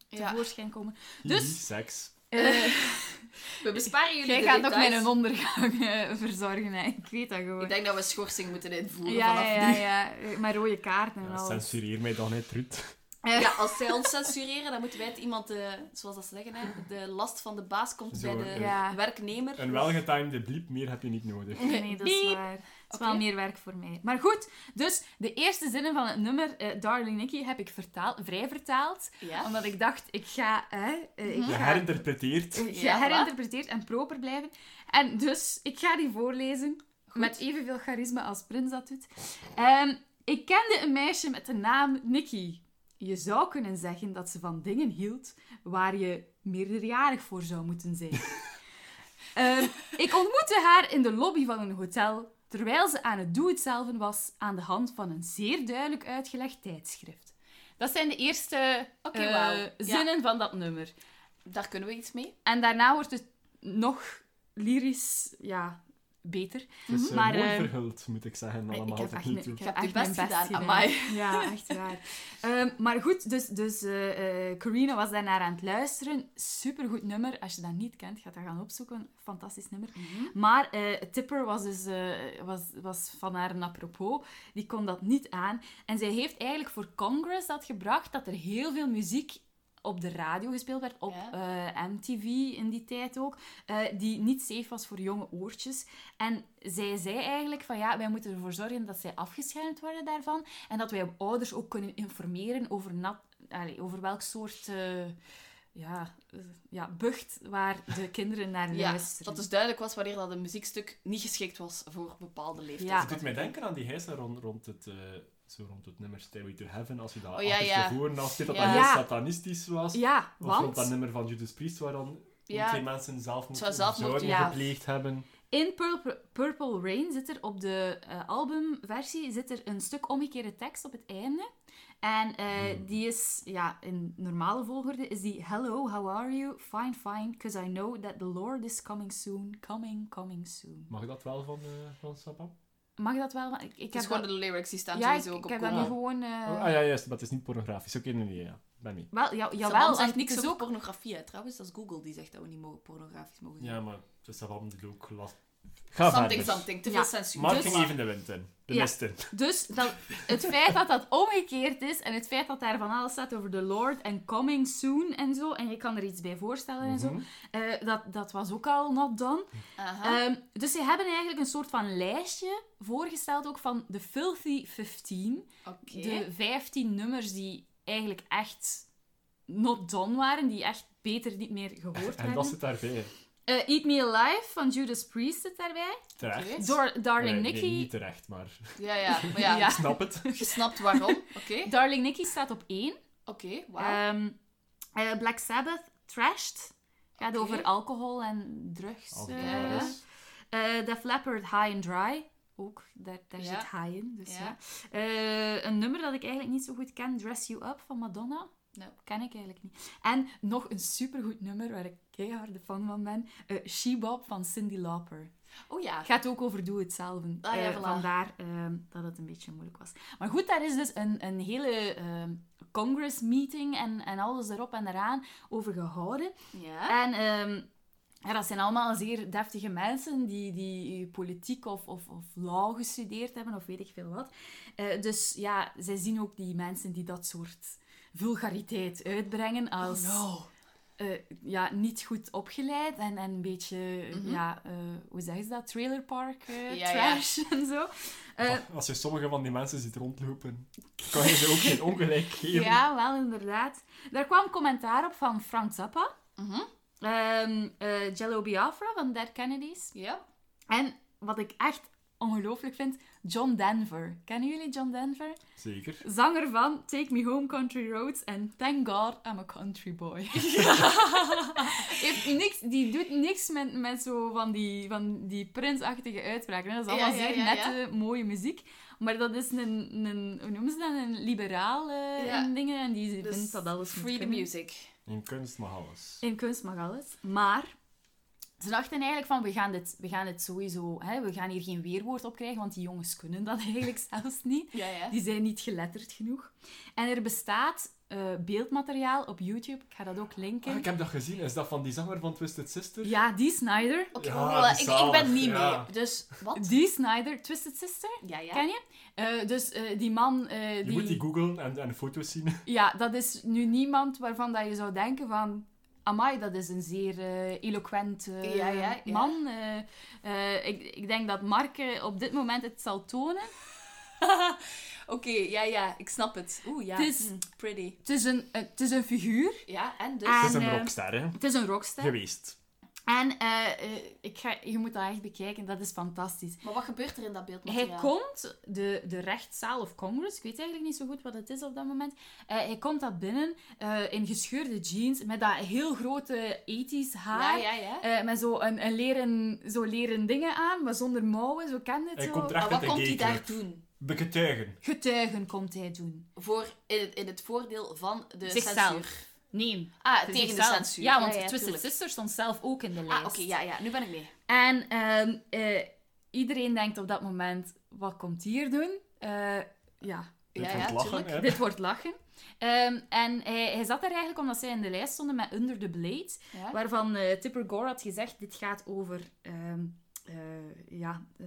Speaker 3: Ja.
Speaker 1: tevoorschijn komen. Dus-
Speaker 2: Seks.
Speaker 1: Eh, <laughs>
Speaker 3: We besparen jullie
Speaker 1: jij
Speaker 3: de
Speaker 1: gaat nog mijn ondergang verzorgen. Hè. Ik weet dat gewoon.
Speaker 3: Ik denk dat we schorsing moeten invoeren
Speaker 1: ja,
Speaker 3: vanaf
Speaker 1: ja,
Speaker 3: nu.
Speaker 1: ja, ja. Maar rode kaarten en
Speaker 2: censureer mij dan niet, Ruud. <laughs>
Speaker 3: Ja, als zij ons censureren, dan moeten wij het iemand, eh, zoals dat ze zeggen, hè, de last van de baas komt
Speaker 2: Zo,
Speaker 3: bij de
Speaker 2: eh,
Speaker 1: Ja.
Speaker 3: werknemer.
Speaker 2: Een welgetimede bliep, meer heb je niet nodig.
Speaker 1: Nee, nee, dat is waar. Het is wel meer werk voor mij. Maar goed, dus de eerste zinnen van het nummer eh, Darling Nikki heb ik vertaald, vrij vertaald.
Speaker 3: Ja.
Speaker 1: Omdat ik dacht, ik ga... Hè, eh, ik
Speaker 3: Mhm.
Speaker 2: Je
Speaker 1: ga
Speaker 2: herinterpreteert.
Speaker 1: eh,
Speaker 3: Ja,
Speaker 1: geherinterpreteerd en proper blijven. En dus, ik ga die voorlezen. Met evenveel charisma als Prins dat doet. Ehm, ik kende een meisje met de naam Nikki. Je zou kunnen zeggen dat ze van dingen hield waar je meerderjarig voor zou moeten zijn. <laughs> Ehm, ik ontmoette haar in de lobby van een hotel, terwijl ze aan het doe-het-zelven was aan de hand van een zeer duidelijk uitgelegd tijdschrift. Dat zijn de eerste eh.
Speaker 3: Ja.
Speaker 1: zinnen van dat nummer.
Speaker 3: Daar kunnen we iets mee.
Speaker 1: En daarna wordt het nog lyrisch, ja, beter.
Speaker 2: Het is eh,
Speaker 1: Maar,
Speaker 2: mooi
Speaker 1: eh,
Speaker 2: verhuld, moet ik zeggen,
Speaker 1: Ik
Speaker 2: allemaal
Speaker 1: heb
Speaker 2: tot
Speaker 1: echt,
Speaker 2: toe.
Speaker 1: ik heb echt mijn
Speaker 3: best gedaan.
Speaker 1: Ja, echt waar. Ehm, maar goed, dus, dus eh eh, Corina was daarnaar aan het luisteren. Supergoed nummer. Als je dat niet kent, ga dat gaan opzoeken. Fantastisch nummer. Maar eh, Tipper was dus eh, was, was van haar een apropos. Die kon dat niet aan. En zij heeft eigenlijk voor Congress dat gebracht dat er heel veel muziek op de radio gespeeld werd, op
Speaker 3: Ja.
Speaker 1: eh, MTV in die tijd ook, eh, die niet safe was voor jonge oortjes. En zij zei eigenlijk van ja, wij moeten ervoor zorgen dat zij afgeschermd worden daarvan en dat wij ouders ook kunnen informeren over, nat, over welk soort eh, ja, eh, ja, bucht waar de kinderen naar <laughs>
Speaker 3: Ja,
Speaker 1: luisteren.
Speaker 3: dat dus duidelijk was wanneer dat een muziekstuk niet geschikt was voor bepaalde leeftijden.
Speaker 1: Ja.
Speaker 2: Het doet mij denken aan die hijsen rond, rond het... eh, zo rond het nummer Stairway to Heaven, als je dat
Speaker 3: Oh, ja, ja.
Speaker 2: achterstevoren afspeelt, dat
Speaker 3: Ja.
Speaker 2: dat heel satanistisch was.
Speaker 1: Ja,
Speaker 2: Of rond dat nummer van Judas Priest, waar dan
Speaker 3: Ja.
Speaker 2: twee mensen zelfmoord,
Speaker 3: Zou zelfmoord,
Speaker 1: ja.
Speaker 2: gepleegd hebben.
Speaker 1: in Purple, Purple Rain zit er op de eh, albumversie zit er een stuk omgekeerde tekst op het einde. En eh,
Speaker 2: Hmm.
Speaker 1: die is, ja, in normale volgorde is die Hello, how are you? Fine, fine, because I know that the Lord is coming soon. Coming, coming soon.
Speaker 2: Mag dat wel van, eh van Sabam?
Speaker 1: Mag dat wel? Ik, ik
Speaker 3: Het is
Speaker 1: heb
Speaker 3: gewoon
Speaker 1: dat,
Speaker 3: de lyrics die staan
Speaker 1: ja, ik,
Speaker 3: sowieso ook
Speaker 1: ik
Speaker 3: op
Speaker 1: heb dat nu gewoon... eh,
Speaker 2: Oh, ah ja, juist, maar het is niet pornografisch. Oké, nee, nee, ja. Ben mee.
Speaker 1: Wel, ja, jawel,
Speaker 3: zegt niks over
Speaker 1: ook...
Speaker 3: pornografie, hè. trouwens. Dat is Google die zegt dat we niet mogen pornografisch mogen zijn.
Speaker 2: Ja, maar het is Sabam die ook last... Ga
Speaker 3: something,
Speaker 2: verder.
Speaker 3: something. Te
Speaker 1: Ja.
Speaker 3: veel censuur.
Speaker 2: Mark
Speaker 1: Dus-
Speaker 2: ging even de wind in. De
Speaker 1: Ja.
Speaker 2: mist in.
Speaker 1: Dus dat, het <laughs> feit dat dat omgekeerd is en het feit dat daar van alles staat over de Lord en coming soon en zo, en je kan er iets bij voorstellen en zo,
Speaker 2: Mhm.
Speaker 1: eh, dat, dat was ook al not done.
Speaker 3: Aha.
Speaker 1: Ehm, dus ze hebben eigenlijk een soort van lijstje voorgesteld ook van de Filthy 15.
Speaker 3: Oké.
Speaker 1: De 15 nummers die eigenlijk echt not done waren, die echt beter niet meer gehoord
Speaker 2: En
Speaker 1: werden.
Speaker 2: dat zit daarbij.
Speaker 1: Eh, Eat Me Alive van Judas Priest zit daarbij.
Speaker 2: Terecht.
Speaker 3: Oké.
Speaker 1: Door Darling
Speaker 2: Nee, nee,
Speaker 1: Nikki.
Speaker 2: niet terecht, maar
Speaker 3: Ja, ja. Maar ja, <laughs>
Speaker 1: Ja.
Speaker 2: ik snap het. <laughs>
Speaker 3: je snapt waarom. Oké.
Speaker 1: Darling Nikki staat op 1.
Speaker 3: Oké, wauw.
Speaker 1: Ehm, eh, Black Sabbath, Trashed. Gaat
Speaker 3: Oké.
Speaker 1: over alcohol en drugs. Eh,
Speaker 2: alles.
Speaker 1: Eh Def Leppard, High and Dry. Ook, daar, daar
Speaker 3: Ja.
Speaker 1: zit high in. Dus ja.
Speaker 3: Ja.
Speaker 1: Eh, een nummer dat ik eigenlijk niet zo goed ken, Dress You Up van Madonna.
Speaker 3: Nee.
Speaker 1: Ken ik eigenlijk niet. En nog een supergoed nummer waar ik keiharde fan van ben. She Bop van Cyndi Lauper.
Speaker 3: Oh ja.
Speaker 1: Gaat ook over doe het zelf.
Speaker 3: Ah, ja,
Speaker 1: Eh,
Speaker 3: voilà.
Speaker 1: Vandaar ehm, dat het een beetje moeilijk was. Maar goed, daar is dus een, een hele ehm, Congress meeting en, en alles erop en eraan over gehouden.
Speaker 3: Ja.
Speaker 1: En ehm, ja, dat zijn allemaal zeer deftige mensen die, die politiek of, of, of law gestudeerd hebben of weet ik veel wat. Eh, dus ja, zij zien ook die mensen die dat soort vulgariteit uitbrengen als
Speaker 3: Oh no.
Speaker 1: eh, ja, niet goed opgeleid en, en een beetje,
Speaker 3: Mhm.
Speaker 1: ja, eh, hoe zeggen ze dat? Trailerpark eh,
Speaker 3: Ja, ja.
Speaker 1: trash <laughs> en zo. Eh,
Speaker 2: Als je sommige van die mensen ziet rondlopen, kan je ze ook geen ongelijk <laughs> geven.
Speaker 1: ja, wel inderdaad. Daar kwam commentaar op van Frank Zappa,
Speaker 3: Mhm.
Speaker 1: ehm, eh, Jello Biafra van Dead Kennedys.
Speaker 3: Ja.
Speaker 1: En wat ik echt ongelooflijk vind, John Denver. Kennen jullie John Denver?
Speaker 2: Zeker.
Speaker 1: Zanger van Take Me Home Country Roads en Thank God I'm a Country Boy. <laughs> <laughs> Heeft niks, die doet niks met, met zo van die, van die prinsachtige uitspraken. Dat is allemaal
Speaker 3: Ja, ja,
Speaker 1: zeer
Speaker 3: ja,
Speaker 1: nette, mooie muziek. Maar dat is een, een hoe noemen ze dat, een liberaal eh,
Speaker 3: Ja.
Speaker 1: in dingen. En die
Speaker 3: Dus
Speaker 1: vindt dat alles
Speaker 3: Free the music.
Speaker 2: In kunst mag alles.
Speaker 1: In kunst mag alles. Maar ze dachten eigenlijk van, we gaan dit, we gaan dit sowieso... Hè, we gaan hier geen weerwoord op krijgen, want die jongens kunnen dat <laughs> eigenlijk zelfs niet.
Speaker 3: Ja, ja.
Speaker 1: Die zijn niet geletterd genoeg. En er bestaat eh, beeldmateriaal op YouTube. Ik ga dat ook linken.
Speaker 2: Ah, ik heb dat gezien. Is dat van die zanger van Twisted Sister?
Speaker 1: Ja, die Snyder.
Speaker 3: Oké,
Speaker 2: Ja,
Speaker 3: maar
Speaker 2: die
Speaker 3: ik, ik ben niet
Speaker 2: ja.
Speaker 3: mee. Dus, wat?
Speaker 1: Die Snyder, Twisted Sister,
Speaker 3: Ja, ja.
Speaker 1: ken je? Eh, dus eh, die man... eh,
Speaker 2: Je
Speaker 1: die...
Speaker 2: moet die googlen en, en foto's zien.
Speaker 1: Ja, dat is nu niemand waarvan dat je zou denken van... Amai, dat is een zeer eh eloquent
Speaker 3: Ja, ja, ja.
Speaker 1: man. Eh, eh, ik, ik denk dat Mark op dit moment het zal tonen. <laughs>
Speaker 3: Oké, ja, ja. Ik snap het. Oeh, ja.
Speaker 1: Het is-
Speaker 3: hm, pretty.
Speaker 1: Het is een, het is een figuur.
Speaker 3: Ja, en dus...
Speaker 2: Het is een rockster, hè?
Speaker 1: Het is een rockster.
Speaker 2: Geweest.
Speaker 1: En eh, eh, ik ga, je moet dat echt bekijken, dat is fantastisch.
Speaker 3: Maar wat gebeurt er in dat beeldmateriaal?
Speaker 1: Hij komt de, de rechtszaal of Congress, ik weet eigenlijk niet zo goed wat het is op dat moment. Eh, hij komt dat binnen eh, in gescheurde jeans, met dat heel grote ethisch haar.
Speaker 3: Ja, ja, ja.
Speaker 1: eh, met zo een, een leren, zo leren dingen aan, maar zonder mouwen, zo kent het
Speaker 2: Hij
Speaker 1: zo.
Speaker 2: komt
Speaker 3: Maar wat komt hij daar doen?
Speaker 2: Begetuigen.
Speaker 1: Getuigen komt hij doen.
Speaker 3: Voor, in, het, in het voordeel van de
Speaker 1: Zichzelf.
Speaker 3: censuur.
Speaker 1: Nee.
Speaker 3: Ah, tegen de censuur.
Speaker 1: Ja, want
Speaker 3: ja,
Speaker 1: Twisted
Speaker 3: tuurlijk.
Speaker 1: Sister stond zelf ook in de lijst.
Speaker 3: Ah, oké, ja, ja. Nu ben ik mee.
Speaker 1: En ehm, eh, iedereen denkt op dat moment, wat komt hier doen? Eh, ja,
Speaker 2: Dit
Speaker 3: Ja,
Speaker 2: wordt
Speaker 3: ja,
Speaker 2: lachen,
Speaker 3: tuurlijk.
Speaker 1: dit wordt lachen. Ehm, en hij, hij zat er eigenlijk omdat zij in de lijst stonden met Under the Blade,
Speaker 3: Ja.
Speaker 1: waarvan eh, Tipper Gore had gezegd, dit gaat over... ehm, eh, ja, eh,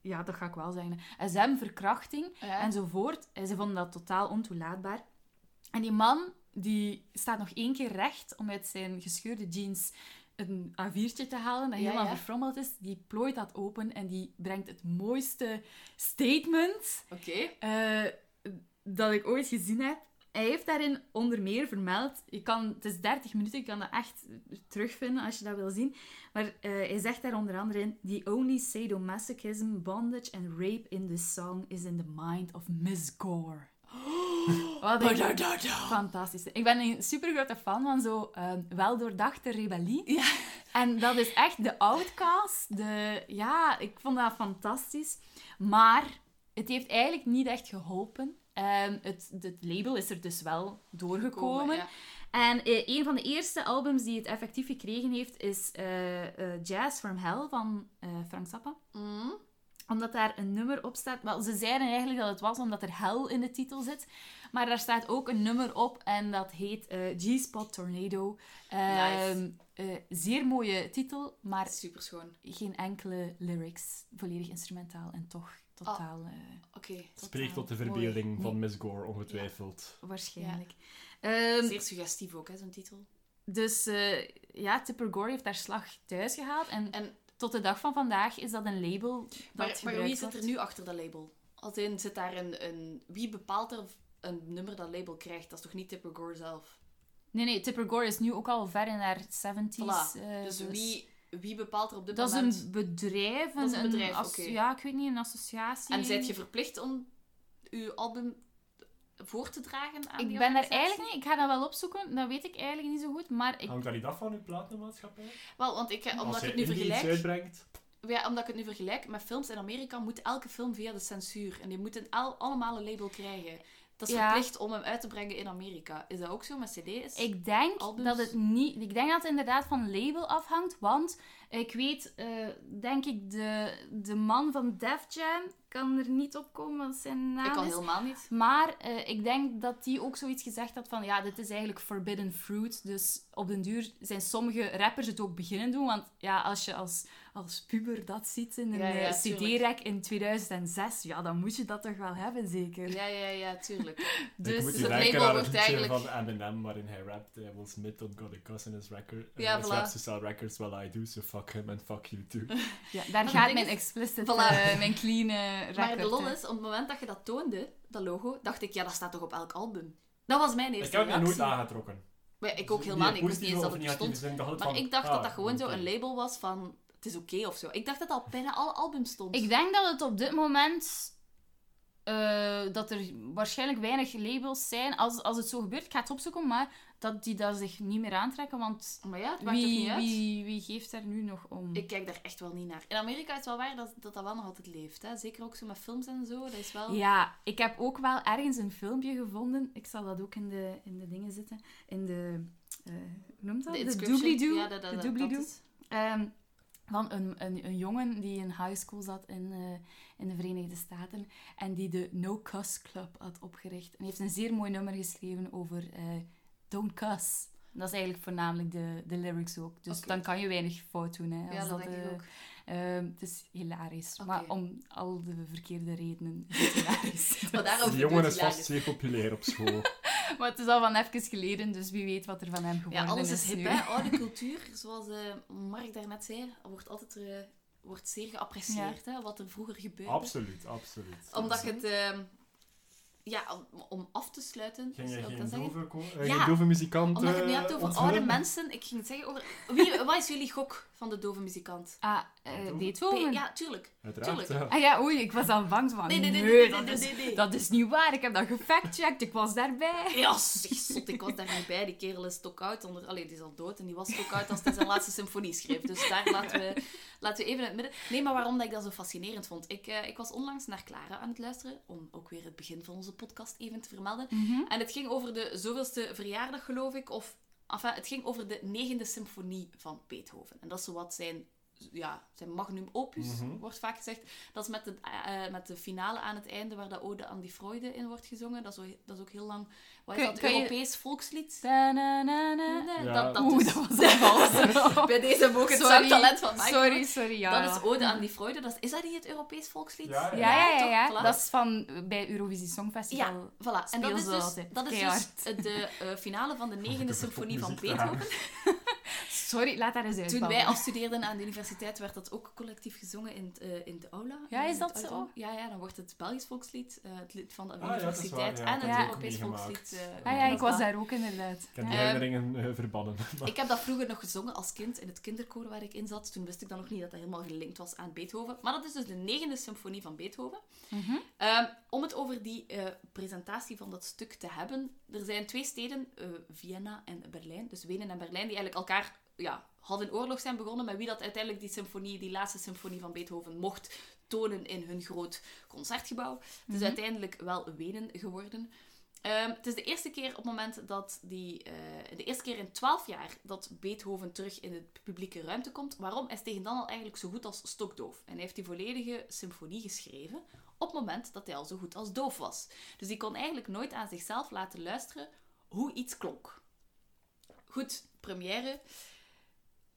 Speaker 1: ja, dat ga ik wel zeggen. SM, verkrachting
Speaker 3: Ja.
Speaker 1: enzovoort. En ze vonden dat totaal ontoelaatbaar. En die man die staat nog één keer recht om uit zijn gescheurde jeans een A4'tje te halen dat
Speaker 3: Ja,
Speaker 1: helemaal
Speaker 3: ja.
Speaker 1: verfrommeld is. Die plooit dat open en die brengt het mooiste statement eh, dat ik ooit gezien heb. Hij heeft daarin onder meer vermeld, je kan, het is 30 minuten, je kan dat echt terugvinden als je dat wil zien. Maar eh, hij zegt daar onder andere in: The only sadomasochism, bondage and rape in this song is in the mind of Miss Gore. Wat een
Speaker 3: Badadada.
Speaker 1: fantastisch. Ik ben een super grote fan van zo eh, weldoordachte rebellie.
Speaker 3: Ja.
Speaker 1: En dat is echt de outcast. De, ja, ik vond dat fantastisch. Maar het heeft eigenlijk niet echt geholpen. Ehm, het, het label is er dus wel doorgekomen.
Speaker 3: Komen, ja.
Speaker 1: En eh, een van de eerste albums die het effectief gekregen heeft, is eh, eh, Jazz from Hell van Frank Zappa.
Speaker 3: Mhm.
Speaker 1: Omdat daar een nummer op staat. Wel, ze zeiden eigenlijk dat het was omdat er Hell in de titel zit. Maar daar staat ook een nummer op en dat heet eh, G-Spot Tornado. Ehm,
Speaker 3: Nice.
Speaker 1: eh, zeer mooie titel, maar
Speaker 3: Super schoon.
Speaker 1: geen enkele lyrics. Volledig instrumentaal en toch totaal... eh,
Speaker 3: Oké.
Speaker 2: Spreekt tot de
Speaker 1: Mooi.
Speaker 2: verbeelding van
Speaker 1: Nee.
Speaker 2: Miss Gore, ongetwijfeld.
Speaker 1: waarschijnlijk. Ehm,
Speaker 3: Zeer suggestief ook, hè, zo'n titel.
Speaker 1: dus eh, ja, Tipper Gore heeft daar slag thuis gehaald. En,
Speaker 3: En-
Speaker 1: tot de dag van vandaag is dat een label dat
Speaker 3: Maar, maar wie zit er nu achter dat label? Als in, zit daar een, een... Wie bepaalt er een nummer dat label krijgt? Dat is toch niet Tipper Gore zelf?
Speaker 1: Nee, nee, Tipper Gore is nu ook al ver in haar 70s.
Speaker 3: Voilà.
Speaker 1: eh,
Speaker 3: dus wie, wie bepaalt er op dit
Speaker 1: Dat is
Speaker 3: moment...
Speaker 1: een bedrijf.
Speaker 3: Dat is een bedrijf, oké.
Speaker 1: Ja, ik weet niet, een associatie.
Speaker 3: En zijt je verplicht om uw album voor te dragen aan
Speaker 1: Ik
Speaker 3: die
Speaker 1: ben daar eigenlijk niet... Ik ga dat wel opzoeken, dat weet ik eigenlijk niet zo goed. Maar ik,
Speaker 2: Hangt dat niet af van uw platenmaatschappij?
Speaker 3: Wel, want ik, eh, omdat
Speaker 2: Als
Speaker 3: ik
Speaker 2: je
Speaker 3: het nu vergelijk...
Speaker 2: uitbrengt,
Speaker 3: Ja, omdat ik het nu vergelijk met films in Amerika, moet elke film via de censuur. En die moeten al, allemaal een label krijgen. Dat is
Speaker 1: Ja.
Speaker 3: verplicht om hem uit te brengen in Amerika. Is dat ook zo met cd's?
Speaker 1: Ik denk
Speaker 3: Albums?
Speaker 1: dat het niet... Ik denk dat het inderdaad van label afhangt, want ik weet, eh, denk ik, de, de man van Def Jam kan er niet op komen wat zijn naam
Speaker 3: Ik
Speaker 1: is.
Speaker 3: helemaal niet.
Speaker 1: Maar eh, ik denk dat die ook zoiets gezegd had van, ja, dit is eigenlijk forbidden fruit. Dus op den duur zijn sommige rappers het ook beginnen doen. Want ja, als je als, als puber dat ziet in een
Speaker 3: Ja, ja,
Speaker 1: eh, cd-rek in 2006, ja, dan moet je dat toch wel hebben, zeker?
Speaker 3: Ja, ja, ja, tuurlijk. <laughs>
Speaker 2: ik
Speaker 1: Dus
Speaker 2: moet
Speaker 3: dus het label wordt eigenlijk-
Speaker 2: van Eminem waarin hij rapt. eh, Will Smith don't got a cuss in his record. Uh,
Speaker 3: Ja,
Speaker 2: his
Speaker 3: voilà.
Speaker 2: raps to sell records, well I do, so fuck him and fuck you too. <laughs>
Speaker 1: Ja, daar gaat mijn explicit,
Speaker 3: Voilà.
Speaker 1: eh, mijn clean eh, record.
Speaker 3: Maar de lol is, op het moment dat je dat toonde, dat logo, dacht ik, ja, dat staat toch op elk album? Dat was mijn
Speaker 2: Ik
Speaker 3: eerste
Speaker 2: heb het nooit aangetrokken.
Speaker 3: Maar ja, ik ook helemaal niet. Ik wist niet eens dat het bestond. Maar ik dacht dat dat gewoon zo een label was van, het is oké of zo. Ik dacht dat op bijna alle albums stond.
Speaker 1: Ik denk dat het op dit moment... eh, dat er waarschijnlijk weinig labels zijn. Als, als het zo gebeurt, ik ga het opzoeken, maar dat die daar zich niet meer aantrekken. Want
Speaker 3: Maar ja, het maakt
Speaker 1: wie,
Speaker 3: niet uit.
Speaker 1: wie, wie geeft daar nu nog om?
Speaker 3: Ik kijk daar echt wel niet naar. In Amerika is het wel waar dat dat, dat wel nog altijd leeft. Hè? Zeker ook zo met films en zo. Dat is wel...
Speaker 1: Ja, ik heb ook wel ergens een filmpje gevonden. Ik zal dat ook in de, in de dingen zitten. In de... eh, hoe noemt dat?
Speaker 3: De
Speaker 1: doobly-doo.
Speaker 3: Ja, dat, dat,
Speaker 1: de doobly-doo.
Speaker 3: Dat
Speaker 1: van een, een, een jongen die in high school zat in, eh, in de Verenigde Staten en die de No Cuss Club had opgericht. En hij heeft een zeer mooi nummer geschreven over eh, Don't Cuss. En dat is eigenlijk voornamelijk de, de lyrics ook. Dus dan kan je weinig fout doen. Hè,
Speaker 3: Ja,
Speaker 1: als
Speaker 3: dat denk ik
Speaker 1: eh,
Speaker 3: ook.
Speaker 1: ehm, het is hilarisch. Maar om al de verkeerde redenen is het hilarisch. <laughs>
Speaker 3: Maar daarom
Speaker 2: Die jongen is vast zeer populair op school. <laughs> <laughs>
Speaker 1: maar het is al van even geleden, dus wie weet wat er van hem geworden
Speaker 3: Ja, alles is hip,
Speaker 1: nu.
Speaker 3: hè. <laughs> Oude cultuur, zoals eh, Mark daarnet zei, wordt altijd eh, wordt zeer geapprecieerd, hè, wat er vroeger gebeurde.
Speaker 2: absoluut, absoluut.
Speaker 3: Omdat het... ehm, ja, om, af te sluiten,
Speaker 2: Ging je
Speaker 3: zou ik
Speaker 2: geen
Speaker 3: dan zeggen.
Speaker 2: dove, eh,
Speaker 3: Ja,
Speaker 2: dove muzikant
Speaker 3: Omdat je het nu hebt over
Speaker 2: onthullen? <laughs>
Speaker 3: oude mensen, ik ging het zeggen over... Wie, wat is jullie gok van de dove muzikant?
Speaker 1: Ah, eh,
Speaker 2: Beethoven?
Speaker 3: Ja, tuurlijk.
Speaker 2: Uiteraard,
Speaker 3: Tuurlijk.
Speaker 2: ja.
Speaker 1: Ah ja, oei, ik was al bang van.
Speaker 3: Nee, nee, nee,
Speaker 1: nee, dat,
Speaker 3: nee,
Speaker 1: is,
Speaker 3: nee, nee.
Speaker 1: dat is niet waar. Ik heb dat gefactcheckt. Ik was daarbij.
Speaker 3: Ja, zeg, zot, ik was daar niet bij. Die kerel is stokoud onder... Allee, die is al dood en die was stokoud als hij zijn laatste symfonie schreef. Dus daar laten we, laten we even in het midden... Nee, maar waarom dat ik dat zo fascinerend vond. Ik, eh, ik was onlangs naar Clara aan het luisteren, om ook weer het begin van onze podcast even te vermelden. En het ging over de zoveelste verjaardag, geloof ik, of... Enfin, het ging over de negende symfonie van Beethoven. En dat is zowat zijn, ja, zijn magnum opus,
Speaker 2: Mhm.
Speaker 3: wordt vaak gezegd. Dat is met de, eh, met de finale aan het einde, waar de ode aan die Freude in wordt gezongen. Dat is, ook- dat is ook heel lang... Wat is
Speaker 1: Kun-
Speaker 3: dat?
Speaker 1: kun je-
Speaker 3: Europees volkslied?
Speaker 2: Ja.
Speaker 3: dat, dat
Speaker 1: Oeh,
Speaker 3: dus.
Speaker 1: dat was een vals. <laughs>
Speaker 3: Bij deze mogen het
Speaker 1: Sorry,
Speaker 3: zangtalent van Mike
Speaker 1: Sorry, sorry. Ja,
Speaker 3: Dat is Ode aan die Freude. Dat is, is dat niet het Europees volkslied?
Speaker 2: Ja,
Speaker 1: Ja, ja. Dat is van bij Eurovisie Songfestival.
Speaker 3: Ja, voilà. En dat is dus, dat is dus de eh, finale van de <laughs> negende
Speaker 2: De
Speaker 3: symfonie van Beethoven. <laughs>
Speaker 1: Sorry, laat daar eens uit.
Speaker 3: Toen wij afstudeerden aan de universiteit, werd dat ook collectief gezongen in, eh, in de aula.
Speaker 1: Ja, is dat zo?
Speaker 3: Ja, ja, dan wordt het Belgisch volkslied, eh, het lied van de
Speaker 2: Ah, ja,
Speaker 3: universiteit
Speaker 2: waar, ja.
Speaker 3: en het
Speaker 1: Ja.
Speaker 3: Europees volkslied. eh,
Speaker 1: Ah ja, ik
Speaker 3: was
Speaker 1: daar ook inderdaad.
Speaker 2: Ik heb die
Speaker 3: Ehm,
Speaker 2: herinneringen eh, verbannen. Maar- <laughs>
Speaker 3: Ik heb dat vroeger nog gezongen als kind in het kinderkoor waar ik in zat. Toen wist ik dan nog niet dat dat helemaal gelinkt was aan Beethoven. Maar dat is dus de negende symfonie van Beethoven.
Speaker 1: Mhm.
Speaker 3: Ehm, om het over die eh, presentatie van dat stuk te hebben. Er zijn twee steden, eh, Vienna en Berlijn. Dus Wenen en Berlijn, die eigenlijk elkaar ja, hadden in oorlog zijn begonnen. Met wie dat uiteindelijk die symfonie, die laatste symfonie van Beethoven, mocht tonen in hun groot concertgebouw. Het is
Speaker 1: Mhm.
Speaker 3: uiteindelijk wel Wenen geworden. Ehm, het is de eerste keer op het moment dat die... eh, de eerste keer in twaalf jaar dat Beethoven terug in de publieke ruimte komt. Waarom? Hij is tegen dan al eigenlijk zo goed als stokdoof. En hij heeft die volledige symfonie geschreven op het moment dat hij al zo goed als doof was. Dus hij kon eigenlijk nooit aan zichzelf laten luisteren hoe iets klonk. Goed, première.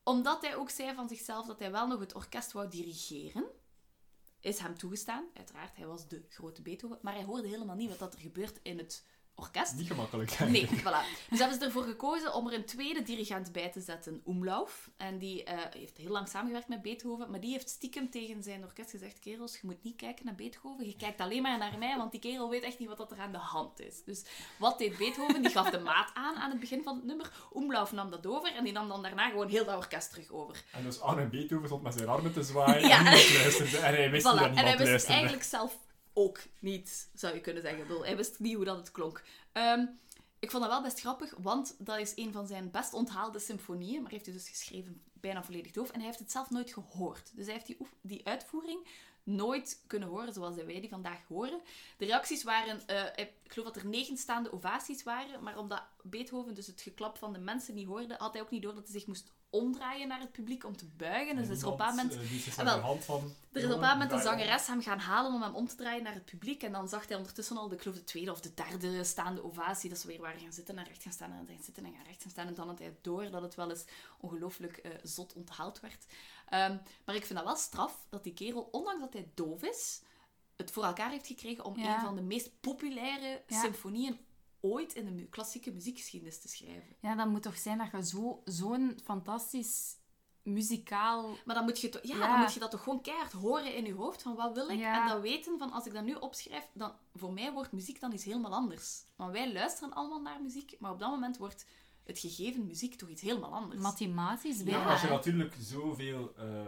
Speaker 3: Omdat hij ook zei van zichzelf dat hij wel nog het orkest wou dirigeren, is hem toegestaan. Uiteraard, hij was de grote Beethoven. Maar hij hoorde helemaal niet wat dat er gebeurt in het orkest.
Speaker 2: Niet gemakkelijk.
Speaker 3: Nee, voilà. Dus hebben ze ervoor gekozen om er een tweede dirigent bij te zetten, Umlauf. En die eh, heeft heel lang samengewerkt met Beethoven, maar die heeft stiekem tegen zijn orkest gezegd, kerels, je moet niet kijken naar Beethoven, je kijkt alleen maar naar mij, want die kerel weet echt niet wat dat er aan de hand is. Dus wat deed Beethoven? Die gaf de maat aan aan het begin van het nummer. Umlauf nam dat over en die nam dan daarna gewoon heel dat orkest terug over.
Speaker 2: En dus Arne Beethoven stond met zijn armen te zwaaien
Speaker 3: Ja.
Speaker 2: en niemand luisterde. En hij wist
Speaker 3: Voilà.
Speaker 2: niet dat
Speaker 3: En hij wist
Speaker 2: luisterde.
Speaker 3: eigenlijk zelf ook niet, zou je kunnen zeggen. Hij wist niet hoe dat het klonk. Ehm, ik vond dat wel best grappig, want dat is een van zijn best onthaalde symfonieën. Maar heeft hij dus geschreven bijna volledig doof en hij heeft het zelf nooit gehoord. Dus hij heeft die uitvoering nooit kunnen horen zoals wij die vandaag horen. De reacties waren, eh, ik geloof dat er negen staande ovaties waren, maar omdat Beethoven dus het geklap van de mensen niet hoorde, had hij ook niet door dat hij zich moest omdraaien naar het publiek om te buigen. Dus er is op een bepaald moment
Speaker 2: Die is
Speaker 3: Ah, wel,
Speaker 2: aan de hand van...
Speaker 3: er is op een bepaald moment een zangeres hem gaan halen om hem om te draaien naar het publiek. En dan zag hij ondertussen al, de, ik geloof de tweede of de derde staande ovatie, dat ze weer waren gaan zitten en recht gaan staan en gaan zitten en gaan recht gaan staan. En dan had hij door dat het wel eens ongelooflijk eh, zot onthaald werd. Ehm, maar ik vind dat wel straf dat die kerel, ondanks dat hij doof is, het voor elkaar heeft gekregen om
Speaker 1: Ja.
Speaker 3: een van de meest populaire
Speaker 1: Ja.
Speaker 3: symfonieën ooit in de klassieke muziekgeschiedenis te schrijven.
Speaker 1: Ja, dat moet toch zijn dat je zo- zo'n fantastisch muzikaal...
Speaker 3: Maar dan moet, je to- ja,
Speaker 1: Ja.
Speaker 3: dan moet je dat toch gewoon keihard horen in je hoofd, van wat wil ik?
Speaker 1: Ja.
Speaker 3: En dan weten van, als ik dat nu opschrijf, dan voor mij wordt muziek dan iets helemaal anders. Want wij luisteren allemaal naar muziek, maar op dat moment wordt het gegeven muziek toch iets helemaal anders.
Speaker 1: Mathematisch
Speaker 2: Ja,
Speaker 1: bijna.
Speaker 2: als je natuurlijk zoveel eh,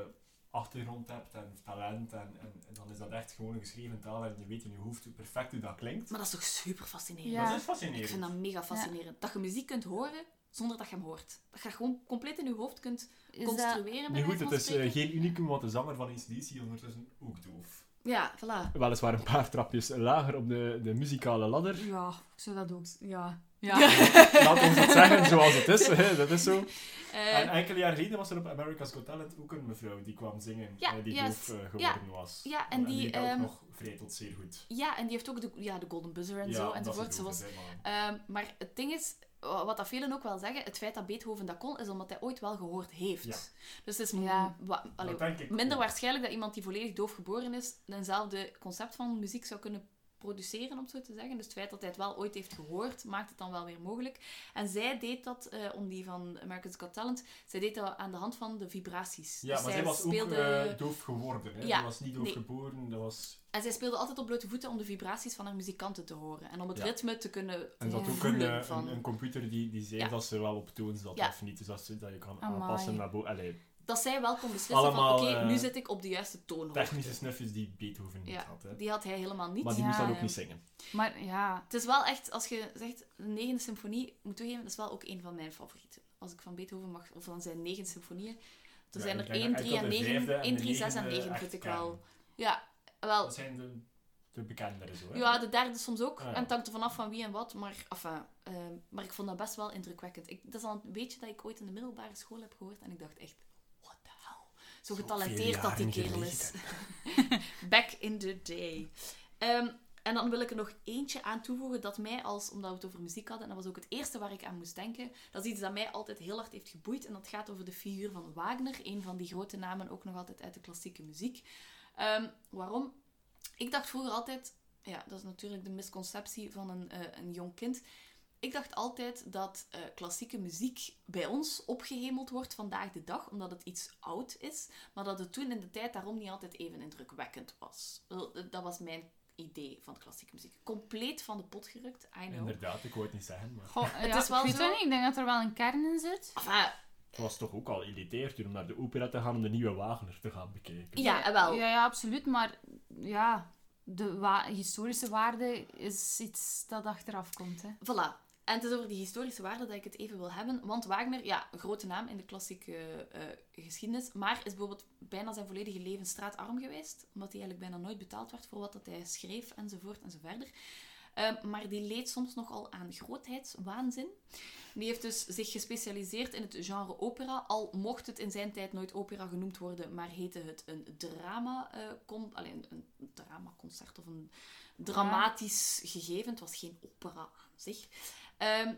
Speaker 2: achtergrond hebt en talent, en, en, en dan is dat echt gewoon een geschreven taal en je weet in je hoofd perfect hoe dat klinkt.
Speaker 3: Maar dat is toch super fascinerend?
Speaker 1: Ja.
Speaker 2: Dat is fascinerend.
Speaker 3: Ik vind dat mega fascinerend. Dat je muziek kunt horen zonder dat je hem hoort. Dat je dat gewoon compleet in je hoofd kunt
Speaker 1: Is dat...
Speaker 3: construeren.
Speaker 2: Nu goed, het is eh, geen unicum, want de zanger van ACDC ondertussen ook doof.
Speaker 3: Ja, voilà.
Speaker 2: Weliswaar een paar trapjes lager op de, de muzikale ladder.
Speaker 1: Ja, ik zou dat ook... Ja. Ja. <laughs>
Speaker 2: Laat ons het zeggen zoals het is, hè, dat is zo. <laughs>
Speaker 3: Eh,
Speaker 2: En enkele jaar geleden was er op America's Got Talent ook een mevrouw die kwam zingen,
Speaker 3: Ja,
Speaker 2: eh, die
Speaker 3: juist.
Speaker 2: doof eh,
Speaker 3: Ja.
Speaker 2: geworden was.
Speaker 3: Ja, en die,
Speaker 2: deed dat ook
Speaker 3: ehm,
Speaker 2: nog vrij tot zeer goed.
Speaker 3: ja, en die heeft ook de, ja, de Golden Buzzer en
Speaker 2: ja,
Speaker 3: zo enzovoort.
Speaker 2: ze
Speaker 3: was
Speaker 2: maar-
Speaker 3: Ehm, maar het ding is, wat dat velen ook wel zeggen, het feit dat Beethoven dat kon, is omdat hij ooit wel gehoord heeft.
Speaker 2: Ja.
Speaker 3: Dus het is
Speaker 1: Ja.
Speaker 3: allee, minder
Speaker 2: ook.
Speaker 3: waarschijnlijk dat iemand die volledig doof geboren is, eenzelfde concept van muziek zou kunnen produceren, om het zo te zeggen. Dus het feit dat hij het wel ooit heeft gehoord, maakt het dan wel weer mogelijk. En zij deed dat, eh, om die van America's Got Talent, zij deed dat aan de hand van de vibraties.
Speaker 2: Ja,
Speaker 3: Dus
Speaker 2: maar
Speaker 3: zij
Speaker 2: zij was
Speaker 3: speelde...
Speaker 2: ook eh, doof geworden. Hè?
Speaker 3: Ja,
Speaker 2: Ze was niet doof
Speaker 3: nee.
Speaker 2: geboren, dat was...
Speaker 3: En zij speelde altijd op blote voeten om de vibraties van haar muzikanten te horen. En om het
Speaker 2: Ja.
Speaker 3: ritme te kunnen
Speaker 2: En dat ook
Speaker 3: voelen
Speaker 2: een, eh,
Speaker 3: van...
Speaker 2: een, een computer die, die zei
Speaker 3: Ja.
Speaker 2: dat ze er wel op toon zat
Speaker 3: Ja.
Speaker 2: of niet. Dus dat, ze- dat je kan
Speaker 1: Amai.
Speaker 2: aanpassen naar boven.
Speaker 3: Dat zij wel kon beslissen
Speaker 2: Allemaal,
Speaker 3: van, oké,
Speaker 2: eh,
Speaker 3: nu zit ik op de juiste toonhoogte.
Speaker 2: technische snufjes die Beethoven niet
Speaker 3: Ja,
Speaker 2: had. Hè?
Speaker 3: Die had hij helemaal niet.
Speaker 2: Maar die
Speaker 1: Ja,
Speaker 2: moest dat ook
Speaker 1: ja.
Speaker 2: niet zingen.
Speaker 1: Maar ja...
Speaker 3: Het is wel echt, als je zegt, de negende symfonie, moet toegeven, dat is wel ook een van mijn favorieten. Als ik van Beethoven mag, of van zijn negen symfonieën. Er
Speaker 2: Ja,
Speaker 3: zijn er
Speaker 2: denk
Speaker 3: 1,
Speaker 2: dat
Speaker 3: 3 en
Speaker 2: enkel de
Speaker 3: 9.
Speaker 2: vijfde en
Speaker 3: 1,
Speaker 2: de
Speaker 3: 3, 6 en
Speaker 2: negende
Speaker 3: 9
Speaker 2: echt
Speaker 3: vind ik wel. Ja, wel.
Speaker 2: Dat zijn de, de bekendere zo. Hè?
Speaker 3: Ja, de derde soms ook.
Speaker 2: Ah, ja.
Speaker 3: En het hangt er vanaf van wie en wat. Maar, enfin, ehm, maar ik vond dat best wel indrukwekkend. Ik, dat is al een beetje dat ik ooit in de middelbare school heb gehoord. En ik dacht echt. Zo getalenteerd dat die kerel is. <laughs> Back in the day. Ehm, en dan wil ik er nog eentje aan toevoegen dat mij als, omdat we het over muziek hadden, en dat was ook het eerste waar ik aan moest denken, dat is iets dat mij altijd heel hard heeft geboeid. En dat gaat over de figuur van Wagner, een van die grote namen ook nog altijd uit de klassieke muziek. Ehm, waarom? Ik dacht vroeger altijd, ja, dat is natuurlijk de misconceptie van een, eh, een jong kind. Ik dacht altijd dat eh, klassieke muziek bij ons opgehemeld wordt vandaag de dag, omdat het iets oud is, maar dat het toen in de tijd daarom niet altijd even indrukwekkend was. Eh, Dat was mijn idee van klassieke muziek. Compleet van de pot gerukt, I know.
Speaker 2: Inderdaad, ik wou het niet zeggen, maar
Speaker 1: Goh,
Speaker 3: Het
Speaker 1: ja,
Speaker 3: is wel
Speaker 1: ik weet
Speaker 3: zo-
Speaker 1: niet. Ik denk dat er wel een kern in zit.
Speaker 3: Enfin,
Speaker 2: het was toch ook al elitair toen om naar de opera te gaan om de nieuwe Wagner te gaan bekijken.
Speaker 3: ja, eh, wel.
Speaker 1: Ja, ja, absoluut. Maar ja, de wa- historische waarde is iets dat achteraf komt. Hè.
Speaker 3: Voilà. En het is over die historische waarde dat ik het even wil hebben. Want Wagner, ja, een grote naam in de klassieke eh, geschiedenis. Maar is bijvoorbeeld bijna zijn volledige leven straatarm geweest. Omdat hij eigenlijk bijna nooit betaald werd voor wat dat hij schreef, enzovoort enzoverder. Ehm, maar die leed soms nogal aan grootheidswaanzin. Die heeft dus zich gespecialiseerd in het genre opera. Al mocht het in zijn tijd nooit opera genoemd worden, maar heette het een drama, con- alleen een dramaconcert of een dramatisch gegeven. Het was geen opera aan zich. Ehm,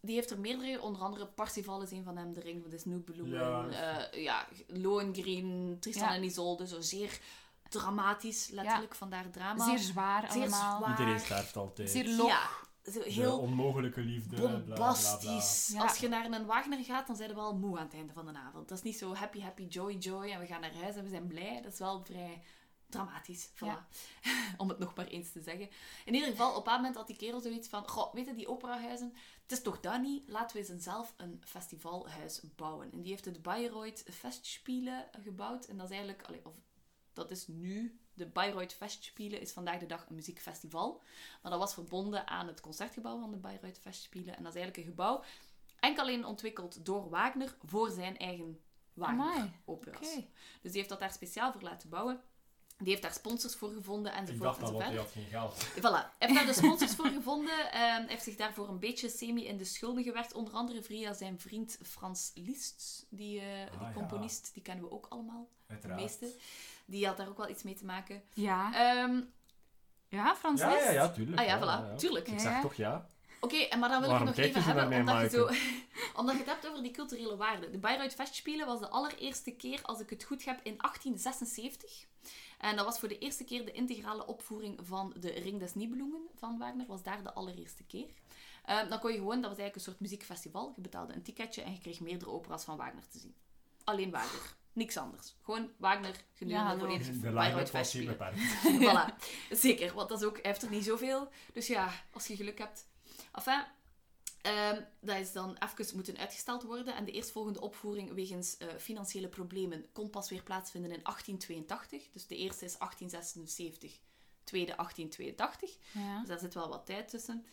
Speaker 3: die heeft er meerdere, onder andere Parsifal is een van hem, De Ring van de Snoekbloemen,
Speaker 2: Ja.
Speaker 3: ja, ja, Lohengrin, Tristan
Speaker 1: Ja.
Speaker 3: en Isolde, zo zeer dramatisch, letterlijk, vandaar drama.
Speaker 1: Zeer zwaar
Speaker 3: Zeer
Speaker 1: allemaal.
Speaker 3: zwaar.
Speaker 2: Iedereen sterft altijd.
Speaker 1: Zeer log.
Speaker 3: Ja, zo
Speaker 2: De
Speaker 3: heel
Speaker 2: onmogelijke liefde, bla, bla, bla, bla.
Speaker 3: bombastisch.
Speaker 1: Ja.
Speaker 3: Als je naar een Wagner gaat, dan zijn we wel moe aan het einde van de avond. Dat is niet zo happy, happy, joy, joy en we gaan naar huis en we zijn blij. Dat is wel vrij dramatisch. Voilà.
Speaker 1: Ja. <laughs>
Speaker 3: Om het nog maar eens te zeggen. In ieder geval, op een moment had die kerel zoiets van... Goh, weet je, die operahuizen, het is toch dat niet? Laten we eens zelf een festivalhuis bouwen. En die heeft het Bayreuth Festspielen gebouwd. En dat is eigenlijk... allee, of, dat is nu... De Bayreuth Festspielen is vandaag de dag een muziekfestival. Maar dat was verbonden aan het concertgebouw van de Bayreuth Festspielen. En dat is eigenlijk een gebouw enkel alleen ontwikkeld door Wagner voor zijn eigen Wagner
Speaker 1: Amai,
Speaker 3: operas.
Speaker 1: Oké.
Speaker 3: Dus die heeft dat daar speciaal voor laten bouwen. Die heeft daar sponsors voor gevonden
Speaker 2: Ik
Speaker 3: enzovoort
Speaker 2: dacht al, want
Speaker 3: enzovoort.
Speaker 2: hij had geen geld.
Speaker 3: Voilà. Hij heeft daar de sponsors voor gevonden. Hij <laughs> heeft zich daarvoor een beetje semi in de schulden gewerkt. Onder andere via zijn vriend Frans Liszt. Die, eh,
Speaker 2: Ah,
Speaker 3: die
Speaker 2: ja.
Speaker 3: componist, die kennen we ook allemaal. De
Speaker 2: Uiteraard.
Speaker 3: meeste. Die had daar ook wel iets mee te maken.
Speaker 1: Ja.
Speaker 3: Ehm,
Speaker 1: ja, Frans
Speaker 2: Ja,
Speaker 1: Liszt?
Speaker 2: ja, ja, tuurlijk.
Speaker 3: ah ja,
Speaker 2: ja,
Speaker 3: voilà.
Speaker 2: ja.
Speaker 3: Tuurlijk.
Speaker 2: Ik
Speaker 1: Ja.
Speaker 2: zeg toch ja.
Speaker 3: Oké, en maar dan wil
Speaker 2: Waarom
Speaker 3: ik nog even hebben,
Speaker 2: mij,
Speaker 3: omdat je, zo, <laughs> omdat je het hebt over die culturele waarden. De Bayreuth Festspielen was de allereerste keer, als ik het goed heb, in 1876. En dat was voor de eerste keer de integrale opvoering van de Ring des Nibelungen van Wagner. was daar de allereerste keer. Ehm, dan kon je gewoon, dat was eigenlijk een soort muziekfestival. Je betaalde een ticketje en je kreeg meerdere operas van Wagner te zien. Alleen Wagner. Niks anders. Gewoon Wagner
Speaker 1: Ja,
Speaker 3: gedurende
Speaker 1: hallo.
Speaker 3: volledig
Speaker 2: De
Speaker 3: Bayreuth
Speaker 2: line-up was hier
Speaker 3: Festspielen. <laughs>
Speaker 2: beperkt.
Speaker 3: voilà. Zeker, want dat is ook, hij heeft er niet zoveel. Dus ja, als je geluk hebt. Enfin, ehm, dat is dan even moeten uitgesteld worden. En de eerstvolgende opvoering wegens eh, financiële problemen kon pas weer plaatsvinden in 1882. Dus de eerste is 1876, tweede 1882.
Speaker 1: Ja.
Speaker 3: Dus daar zit wel wat tijd tussen.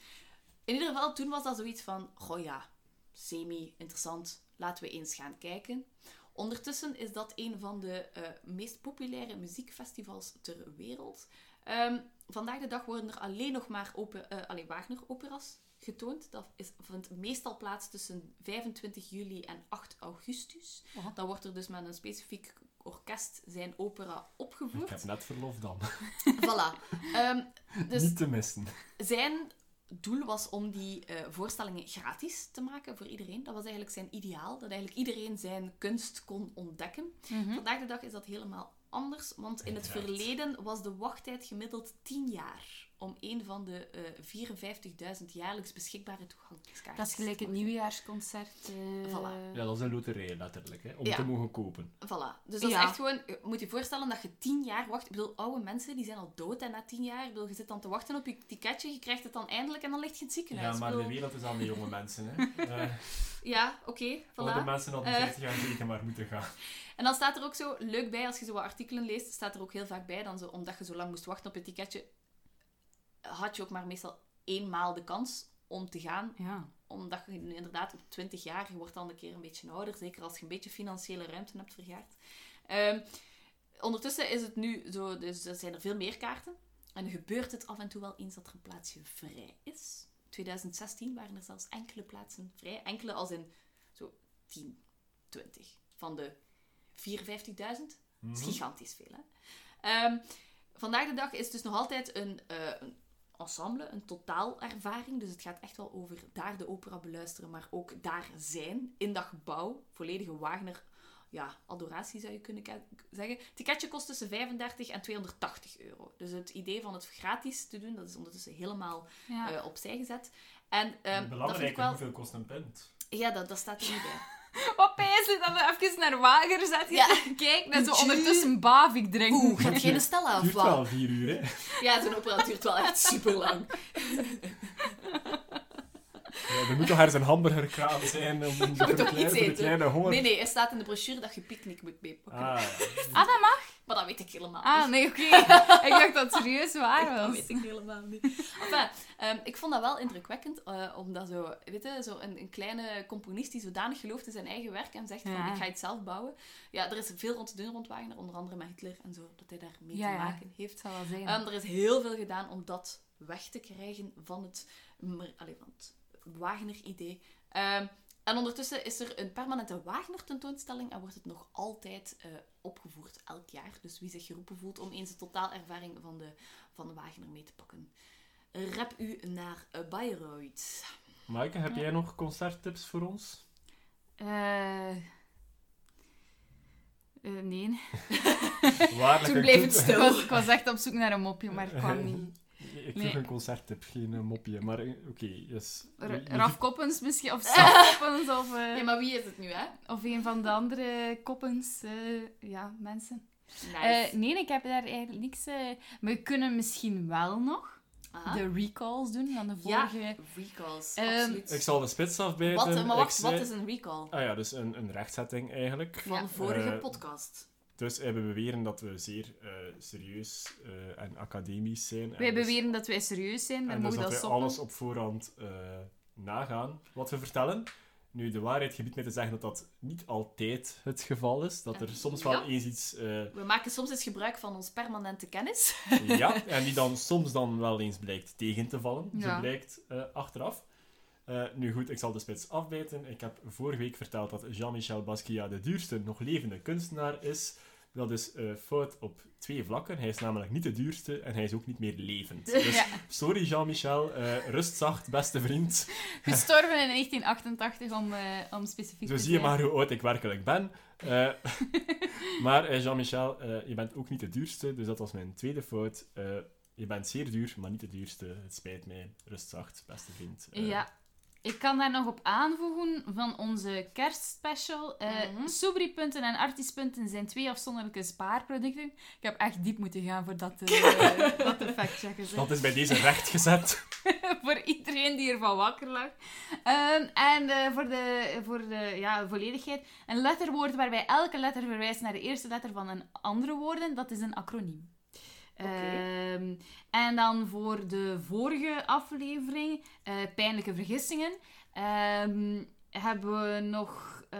Speaker 3: In ieder geval, toen was dat zoiets van, goh ja, semi-interessant, laten we eens gaan kijken. Ondertussen is dat een van de eh, meest populaire muziekfestivals ter wereld. Ehm, vandaag de dag worden er alleen nog maar open, eh, alleen Wagner-operas getoond. Dat is, vindt meestal plaats tussen 25 juli en 8 augustus. Dan wordt er dus met een specifiek orkest zijn opera
Speaker 2: Ik
Speaker 3: opgevoerd.
Speaker 2: heb net verlof dan. <laughs>
Speaker 3: Voilà. Ehm, dus
Speaker 2: Niet te missen.
Speaker 3: zijn doel was om die eh, voorstellingen gratis te maken voor iedereen. Dat was eigenlijk zijn ideaal, dat eigenlijk iedereen zijn kunst kon ontdekken.
Speaker 1: Mhm.
Speaker 3: Vandaag de dag is dat helemaal anders, want in het verleden was de wachttijd gemiddeld 10 jaar om een van de eh 54.000 jaarlijks beschikbare toegangskaartjes
Speaker 1: Dat is gelijk het nieuwjaarsconcert. eh,
Speaker 3: Voilà.
Speaker 2: Ja, dat is een loterij, letterlijk. Hè, om
Speaker 3: Ja.
Speaker 2: te mogen kopen.
Speaker 3: Voilà. Dus dat is echt gewoon... Je moet je voorstellen dat je 10 jaar wacht. Ik bedoel, oude mensen die zijn al dood en na 10 jaar... Ik bedoel, je zit dan te wachten op je ticketje, je krijgt het dan eindelijk en dan ligt je in het ziekenhuis.
Speaker 2: Ja, maar de wereld is aan de jonge <laughs> mensen. Hè. Eh
Speaker 3: Ja, oké,
Speaker 2: Oude
Speaker 3: voilà.
Speaker 2: mensen hadden
Speaker 3: Eh.
Speaker 2: 50 jaar zeker maar moeten gaan.
Speaker 3: En dan staat er ook zo leuk bij, als je zo wat artikelen leest, staat er ook heel vaak bij, dan zo, omdat je zo lang moest wachten op je ticketje, had je ook maar meestal eenmaal de kans om te gaan.
Speaker 1: Ja.
Speaker 3: Omdat je inderdaad op 20 jaar, je wordt dan een keer een beetje ouder, zeker als je een beetje financiële ruimte hebt vergaard. Ehm, ondertussen is het nu zo, dus er zijn er veel meer kaarten. En gebeurt het af en toe wel eens dat er een plaatsje vrij is. 2016 waren er zelfs enkele plaatsen vrij. Enkele als in zo 10, 20 van de 54.000. Dat is
Speaker 2: Mhm.
Speaker 3: gigantisch veel, hè? Ehm, vandaag de dag is het dus nog altijd een, eh, een ensemble, een totaalervaring. Dus het gaat echt wel over daar de opera beluisteren, maar ook daar zijn, in dat gebouw. Volledige Wagner, ja, adoratie zou je kunnen zeggen. Het ticketje kost tussen 35 en 280 euro. Dus het idee van het gratis te doen, dat is ondertussen helemaal
Speaker 1: Ja.
Speaker 3: eh, opzij gezet. En ehm, dat vind
Speaker 2: Belangrijk,
Speaker 3: ik wel...
Speaker 2: hoeveel kost een pint?
Speaker 3: Ja, dat, dat staat er niet bij. <laughs>
Speaker 1: Je dat we even naar Wager zetten?
Speaker 3: Ja. <laughs>
Speaker 1: Kijk, dat zo ondertussen Bavik drinken.
Speaker 3: Oeh, gaat geen Stella of
Speaker 2: duurt
Speaker 3: wat?
Speaker 2: wel vier uur, hè.
Speaker 3: Ja, zo'n opera duurt wel echt super lang.
Speaker 2: Ja, er moet toch ergens een hamburgerkraam zijn om <laughs> kleine,
Speaker 3: eten?
Speaker 2: kleine honger.
Speaker 3: Nee, nee, er staat in de brochure dat je picknick moet meepakken.
Speaker 2: Ah,
Speaker 1: Ah, dat mag?
Speaker 3: Dat weet ik helemaal
Speaker 1: Ah,
Speaker 3: niet.
Speaker 1: nee, oké. <laughs> ik dacht dat het serieus waar <laughs>
Speaker 3: Dat
Speaker 1: was.
Speaker 3: weet ik helemaal niet. Enfin, ehm, ik vond dat wel indrukwekkend, eh, omdat zo, weet je, zo een, een kleine componist die zodanig gelooft in zijn eigen werk en zegt van, ik ga het zelf bouwen. Ja, er is veel rond te doen rond Wagner, onder andere met Hitler en zo, dat hij daar mee
Speaker 1: Ja,
Speaker 3: te maken heeft.
Speaker 1: Zal wel zijn.
Speaker 3: Ehm, er is heel veel gedaan om dat weg te krijgen het, van het Wagner-idee. Ehm, en ondertussen is er een permanente Wagner-tentoonstelling en wordt het nog altijd eh, opgevoerd, elk jaar. Dus wie zich geroepen voelt om eens de totaalervaring van de, van de Wagner mee te pakken. Rep u naar eh, Bayreuth.
Speaker 2: Maaike, heb jij nog concerttips voor ons?
Speaker 1: Eh... eh, nee. <laughs>
Speaker 3: Toen bleef het
Speaker 1: Ik
Speaker 3: stil.
Speaker 1: was, <laughs> ik was echt op zoek naar een mopje, maar het kwam niet.
Speaker 2: Ik vroeg
Speaker 1: Nee.
Speaker 2: een concerttip, geen eh, mopje. Maar eh, oké, yes.
Speaker 1: Raf Koppens misschien, of <laughs> Saf Koppens, of, eh,
Speaker 3: Ja, maar wie is het nu, hè?
Speaker 1: of een van de andere Koppens, eh, ja, mensen.
Speaker 3: Nice.
Speaker 1: Eh, nee, ik heb daar eigenlijk niks... eh, maar we kunnen misschien wel nog
Speaker 3: Aha.
Speaker 1: de recalls doen van de
Speaker 3: Ah. ja,
Speaker 1: vorige...
Speaker 3: recalls,
Speaker 1: Ehm,
Speaker 3: absoluut.
Speaker 2: Ik zal de spits afbijten.
Speaker 3: Wat, maar wacht,
Speaker 2: zei-
Speaker 3: wat is een recall?
Speaker 2: Ah ja, dus een, een rechtzetting eigenlijk.
Speaker 3: Van
Speaker 1: Ja.
Speaker 3: vorige podcast.
Speaker 2: Dus wij beweren dat we zeer eh, serieus eh, en academisch zijn. En
Speaker 1: Wij
Speaker 2: dus-
Speaker 1: beweren dat wij serieus zijn,
Speaker 2: En dus dat
Speaker 1: dat
Speaker 2: wij
Speaker 1: stoppen.
Speaker 2: alles op voorhand eh, nagaan wat we vertellen. Nu, de waarheid gebiedt mij te zeggen dat dat niet altijd het geval is. Dat er
Speaker 3: Eh,
Speaker 2: soms
Speaker 3: ja.
Speaker 2: wel eens iets... eh,
Speaker 3: We maken soms eens gebruik van ons permanente kennis.
Speaker 2: ja, <laughs> en die dan soms dan wel eens blijkt tegen te vallen. Zo
Speaker 1: Ja.
Speaker 2: blijkt eh, achteraf. Eh, nu goed, ik zal de spits afbijten. Ik heb vorige week verteld dat Jean-Michel Basquiat de duurste nog levende kunstenaar is. Dat is eh, fout op twee vlakken. Hij is namelijk niet de duurste en hij is ook niet meer levend. <laughs> Dus
Speaker 1: Ja.
Speaker 2: sorry Jean-Michel, eh, rust zacht, beste vriend.
Speaker 1: Gestorven in 1988, om, eh, om specifiek
Speaker 2: Zo zie je maar hoe oud ik werkelijk ben. <laughs> Maar Jean-Michel, je bent ook niet de duurste, dus dat was mijn tweede fout. Je bent zeer duur, maar niet de duurste. Het spijt mij. Rust zacht, beste vriend.
Speaker 1: Ja. Ik kan daar nog op aanvoegen van onze kerstspecial. Eh
Speaker 3: Mhm.
Speaker 1: Sobripunten en artispunten zijn twee afzonderlijke spaarproducten. Ik heb echt diep moeten gaan voor dat te, eh, <laughs> dat te factchecken. zeg.
Speaker 2: Dat is bij deze rechtgezet. <laughs>
Speaker 1: voor iedereen die ervan wakker lag. Ehm, en eh, voor, de, voor de ja, volledigheid, een letterwoord waarbij elke letter verwijst naar de eerste letter van een andere woorden, dat is een acroniem. Ehm, en dan voor de vorige aflevering, eh, pijnlijke vergissingen, ehm, hebben we nog... eh,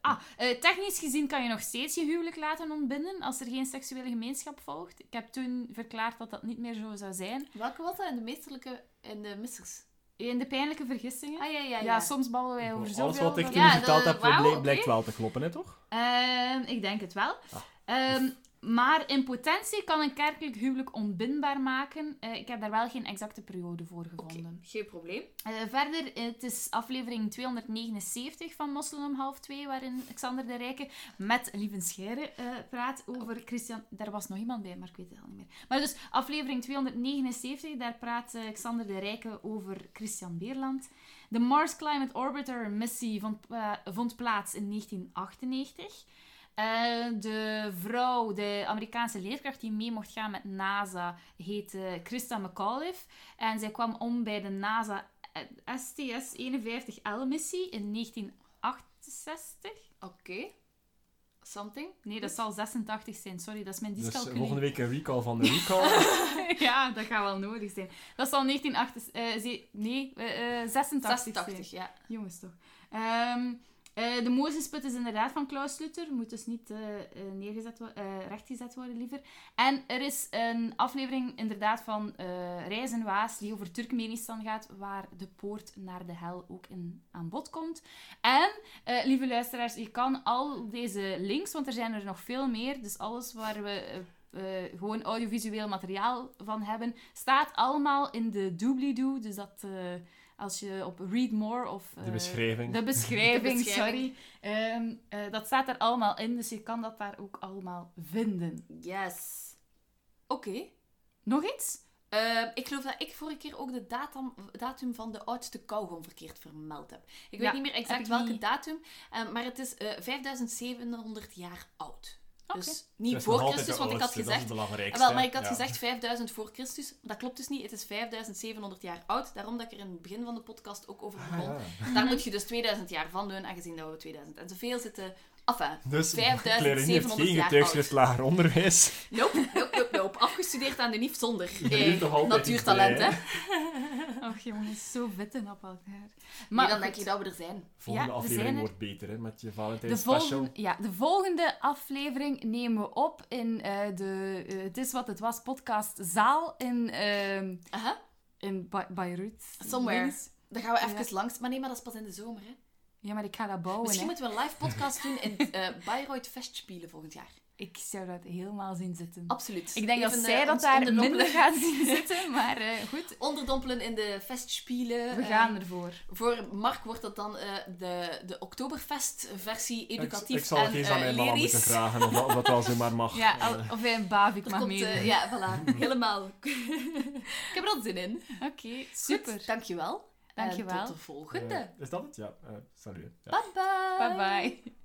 Speaker 1: ah, eh, technisch gezien kan je nog steeds je huwelijk laten ontbinden als er geen seksuele gemeenschap volgt. Ik heb toen verklaard dat dat niet meer zo zou zijn.
Speaker 3: Welke was dat? In de meesterlijke... In de missers?
Speaker 1: In de pijnlijke vergissingen.
Speaker 3: Ah, ja, ja,
Speaker 1: Ja,
Speaker 3: ja.
Speaker 1: soms babbelen wij over zoveel.
Speaker 2: Alles wat ik toen
Speaker 3: Ja,
Speaker 2: verteld
Speaker 3: dat-
Speaker 2: heb,
Speaker 3: oké.
Speaker 2: blijkt wel te kloppen, hè, toch?
Speaker 1: Ehm, ik denk het wel.
Speaker 2: Ah.
Speaker 1: Ehm, maar in potentie kan een kerkelijk huwelijk onbindbaar maken. Eh, ik heb daar wel geen exacte periode voor gevonden.
Speaker 3: geen probleem.
Speaker 1: Eh, verder, het is aflevering 279 van Mosselen om half twee, waarin Xander de Rijke met Lieven Scheire eh, praat over Christian... Daar was nog iemand bij, maar ik weet het al niet meer. Maar dus, aflevering 279, daar praat Xander de Rijke over Christian Beerland. De Mars Climate Orbiter missie vond, vond plaats in 1998. Eh, de vrouw, de Amerikaanse leerkracht die mee mocht gaan met NASA, heette Christa McAuliffe. En zij kwam om bij de NASA STS-51L-missie in 1968.
Speaker 3: Oké. Something.
Speaker 1: Nee, dat zal 86 zijn. Sorry, dat is mijn
Speaker 2: Dus
Speaker 1: dyscalculie.
Speaker 2: volgende week een recall van de <laughs> recall.
Speaker 1: ja, dat gaat wel nodig zijn. Dat zal 1988... eh, ze- nee, eh, eh, 86 zijn.
Speaker 3: 86, ja.
Speaker 1: Jongens toch. Ehm, eh, de Mozesput is inderdaad van Klaus Luther. Moet dus niet eh, eh, neergezet rechtgezet worden, liever. En er is een aflevering inderdaad van eh Reizen Waas die over Turkmenistan gaat, waar de poort naar de hel ook in aan bod komt. En, lieve luisteraars, je kan al deze links, want er zijn er nog veel meer, dus alles waar we... gewoon audiovisueel materiaal van hebben, staat allemaal in de doobly-doo. Dus dat als je op Read More of...
Speaker 2: De
Speaker 1: eh,
Speaker 2: beschrijving.
Speaker 1: de beschrijving, <laughs>
Speaker 3: De beschrijving.
Speaker 1: sorry. Ehm, eh, dat staat er allemaal in, dus je kan dat daar ook allemaal vinden.
Speaker 3: Yes. Oké.
Speaker 1: Nog iets?
Speaker 3: Eh, ik geloof dat ik vorige keer ook de datum, datum van de oudste kauwgom verkeerd vermeld heb. Ik weet
Speaker 1: Ja,
Speaker 3: niet meer exact welke
Speaker 1: niet.
Speaker 3: datum, eh, maar het is eh 5700 jaar oud.
Speaker 1: Oké.
Speaker 3: Dus niet voor Christus, want ik had
Speaker 2: oudste, dat is
Speaker 3: gezegd... Ah, wel, maar ik had
Speaker 2: Ja.
Speaker 3: gezegd 5000 voor Christus. Dat klopt dus niet. Het is 5700 jaar oud. Daarom dat ik er in het begin van de podcast ook over
Speaker 2: Ah,
Speaker 3: begon.
Speaker 2: ja.
Speaker 3: Daar moet je dus 2000 jaar van doen, aangezien dat we 2000 en zoveel zitten. Enfin,
Speaker 2: Dus
Speaker 3: 5700
Speaker 2: Claire heeft geen
Speaker 3: jaar
Speaker 2: lager onderwijs.
Speaker 3: nope, nope, nope, nope. Afgestudeerd aan de NIF zonder eh,
Speaker 2: toch altijd
Speaker 3: natuurtalent, hè?
Speaker 1: Och jongens, zo vitten op elkaar.
Speaker 3: Maar dan denk je dat we er zijn.
Speaker 2: Volgende
Speaker 1: Ja,
Speaker 2: aflevering
Speaker 1: zijn er.
Speaker 2: wordt beter, hè, met je
Speaker 1: de
Speaker 2: Valentijn
Speaker 1: volgende,
Speaker 2: special.
Speaker 1: ja, de volgende aflevering nemen we op in eh, de eh, Het is wat het was podcast zaal in, ehm,
Speaker 3: Aha,
Speaker 1: in Be- Beirut.
Speaker 3: somewhere. Dan gaan we even
Speaker 1: Ja.
Speaker 3: langs. Maar nee, maar dat is pas in de zomer, hè?
Speaker 1: Ja, maar ik ga dat bouwen.
Speaker 3: Misschien
Speaker 1: hè.
Speaker 3: moeten we een live podcast doen in <laughs> eh Bayreuth Festspielen volgend jaar.
Speaker 1: Ik zou dat helemaal zien zitten.
Speaker 3: Absoluut.
Speaker 1: Ik denk dat zij
Speaker 3: eh,
Speaker 1: dat daar
Speaker 3: onderdompelen-
Speaker 1: minder gaat zien <laughs> zitten, maar eh, goed.
Speaker 3: Onderdompelen in de Festspielen.
Speaker 1: We gaan ervoor.
Speaker 3: Voor Mark wordt dat dan eh, de, de Oktoberfest-versie
Speaker 2: Ik,
Speaker 3: educatief
Speaker 2: ik zal
Speaker 3: en
Speaker 2: het eens aan mijn mama moeten vragen of of dat wel zomaar mag. <laughs>
Speaker 1: Ja, of hij een bavik mag
Speaker 3: eh, ja, voilà. Helemaal. ik heb er al zin in.
Speaker 1: Oké, super.
Speaker 3: Goed, dankjewel.
Speaker 1: Dankjewel.
Speaker 3: En tot de volgende.
Speaker 2: eh, is dat het? Ja. eh salut. Ja.
Speaker 3: Bye bye.
Speaker 1: Bye bye.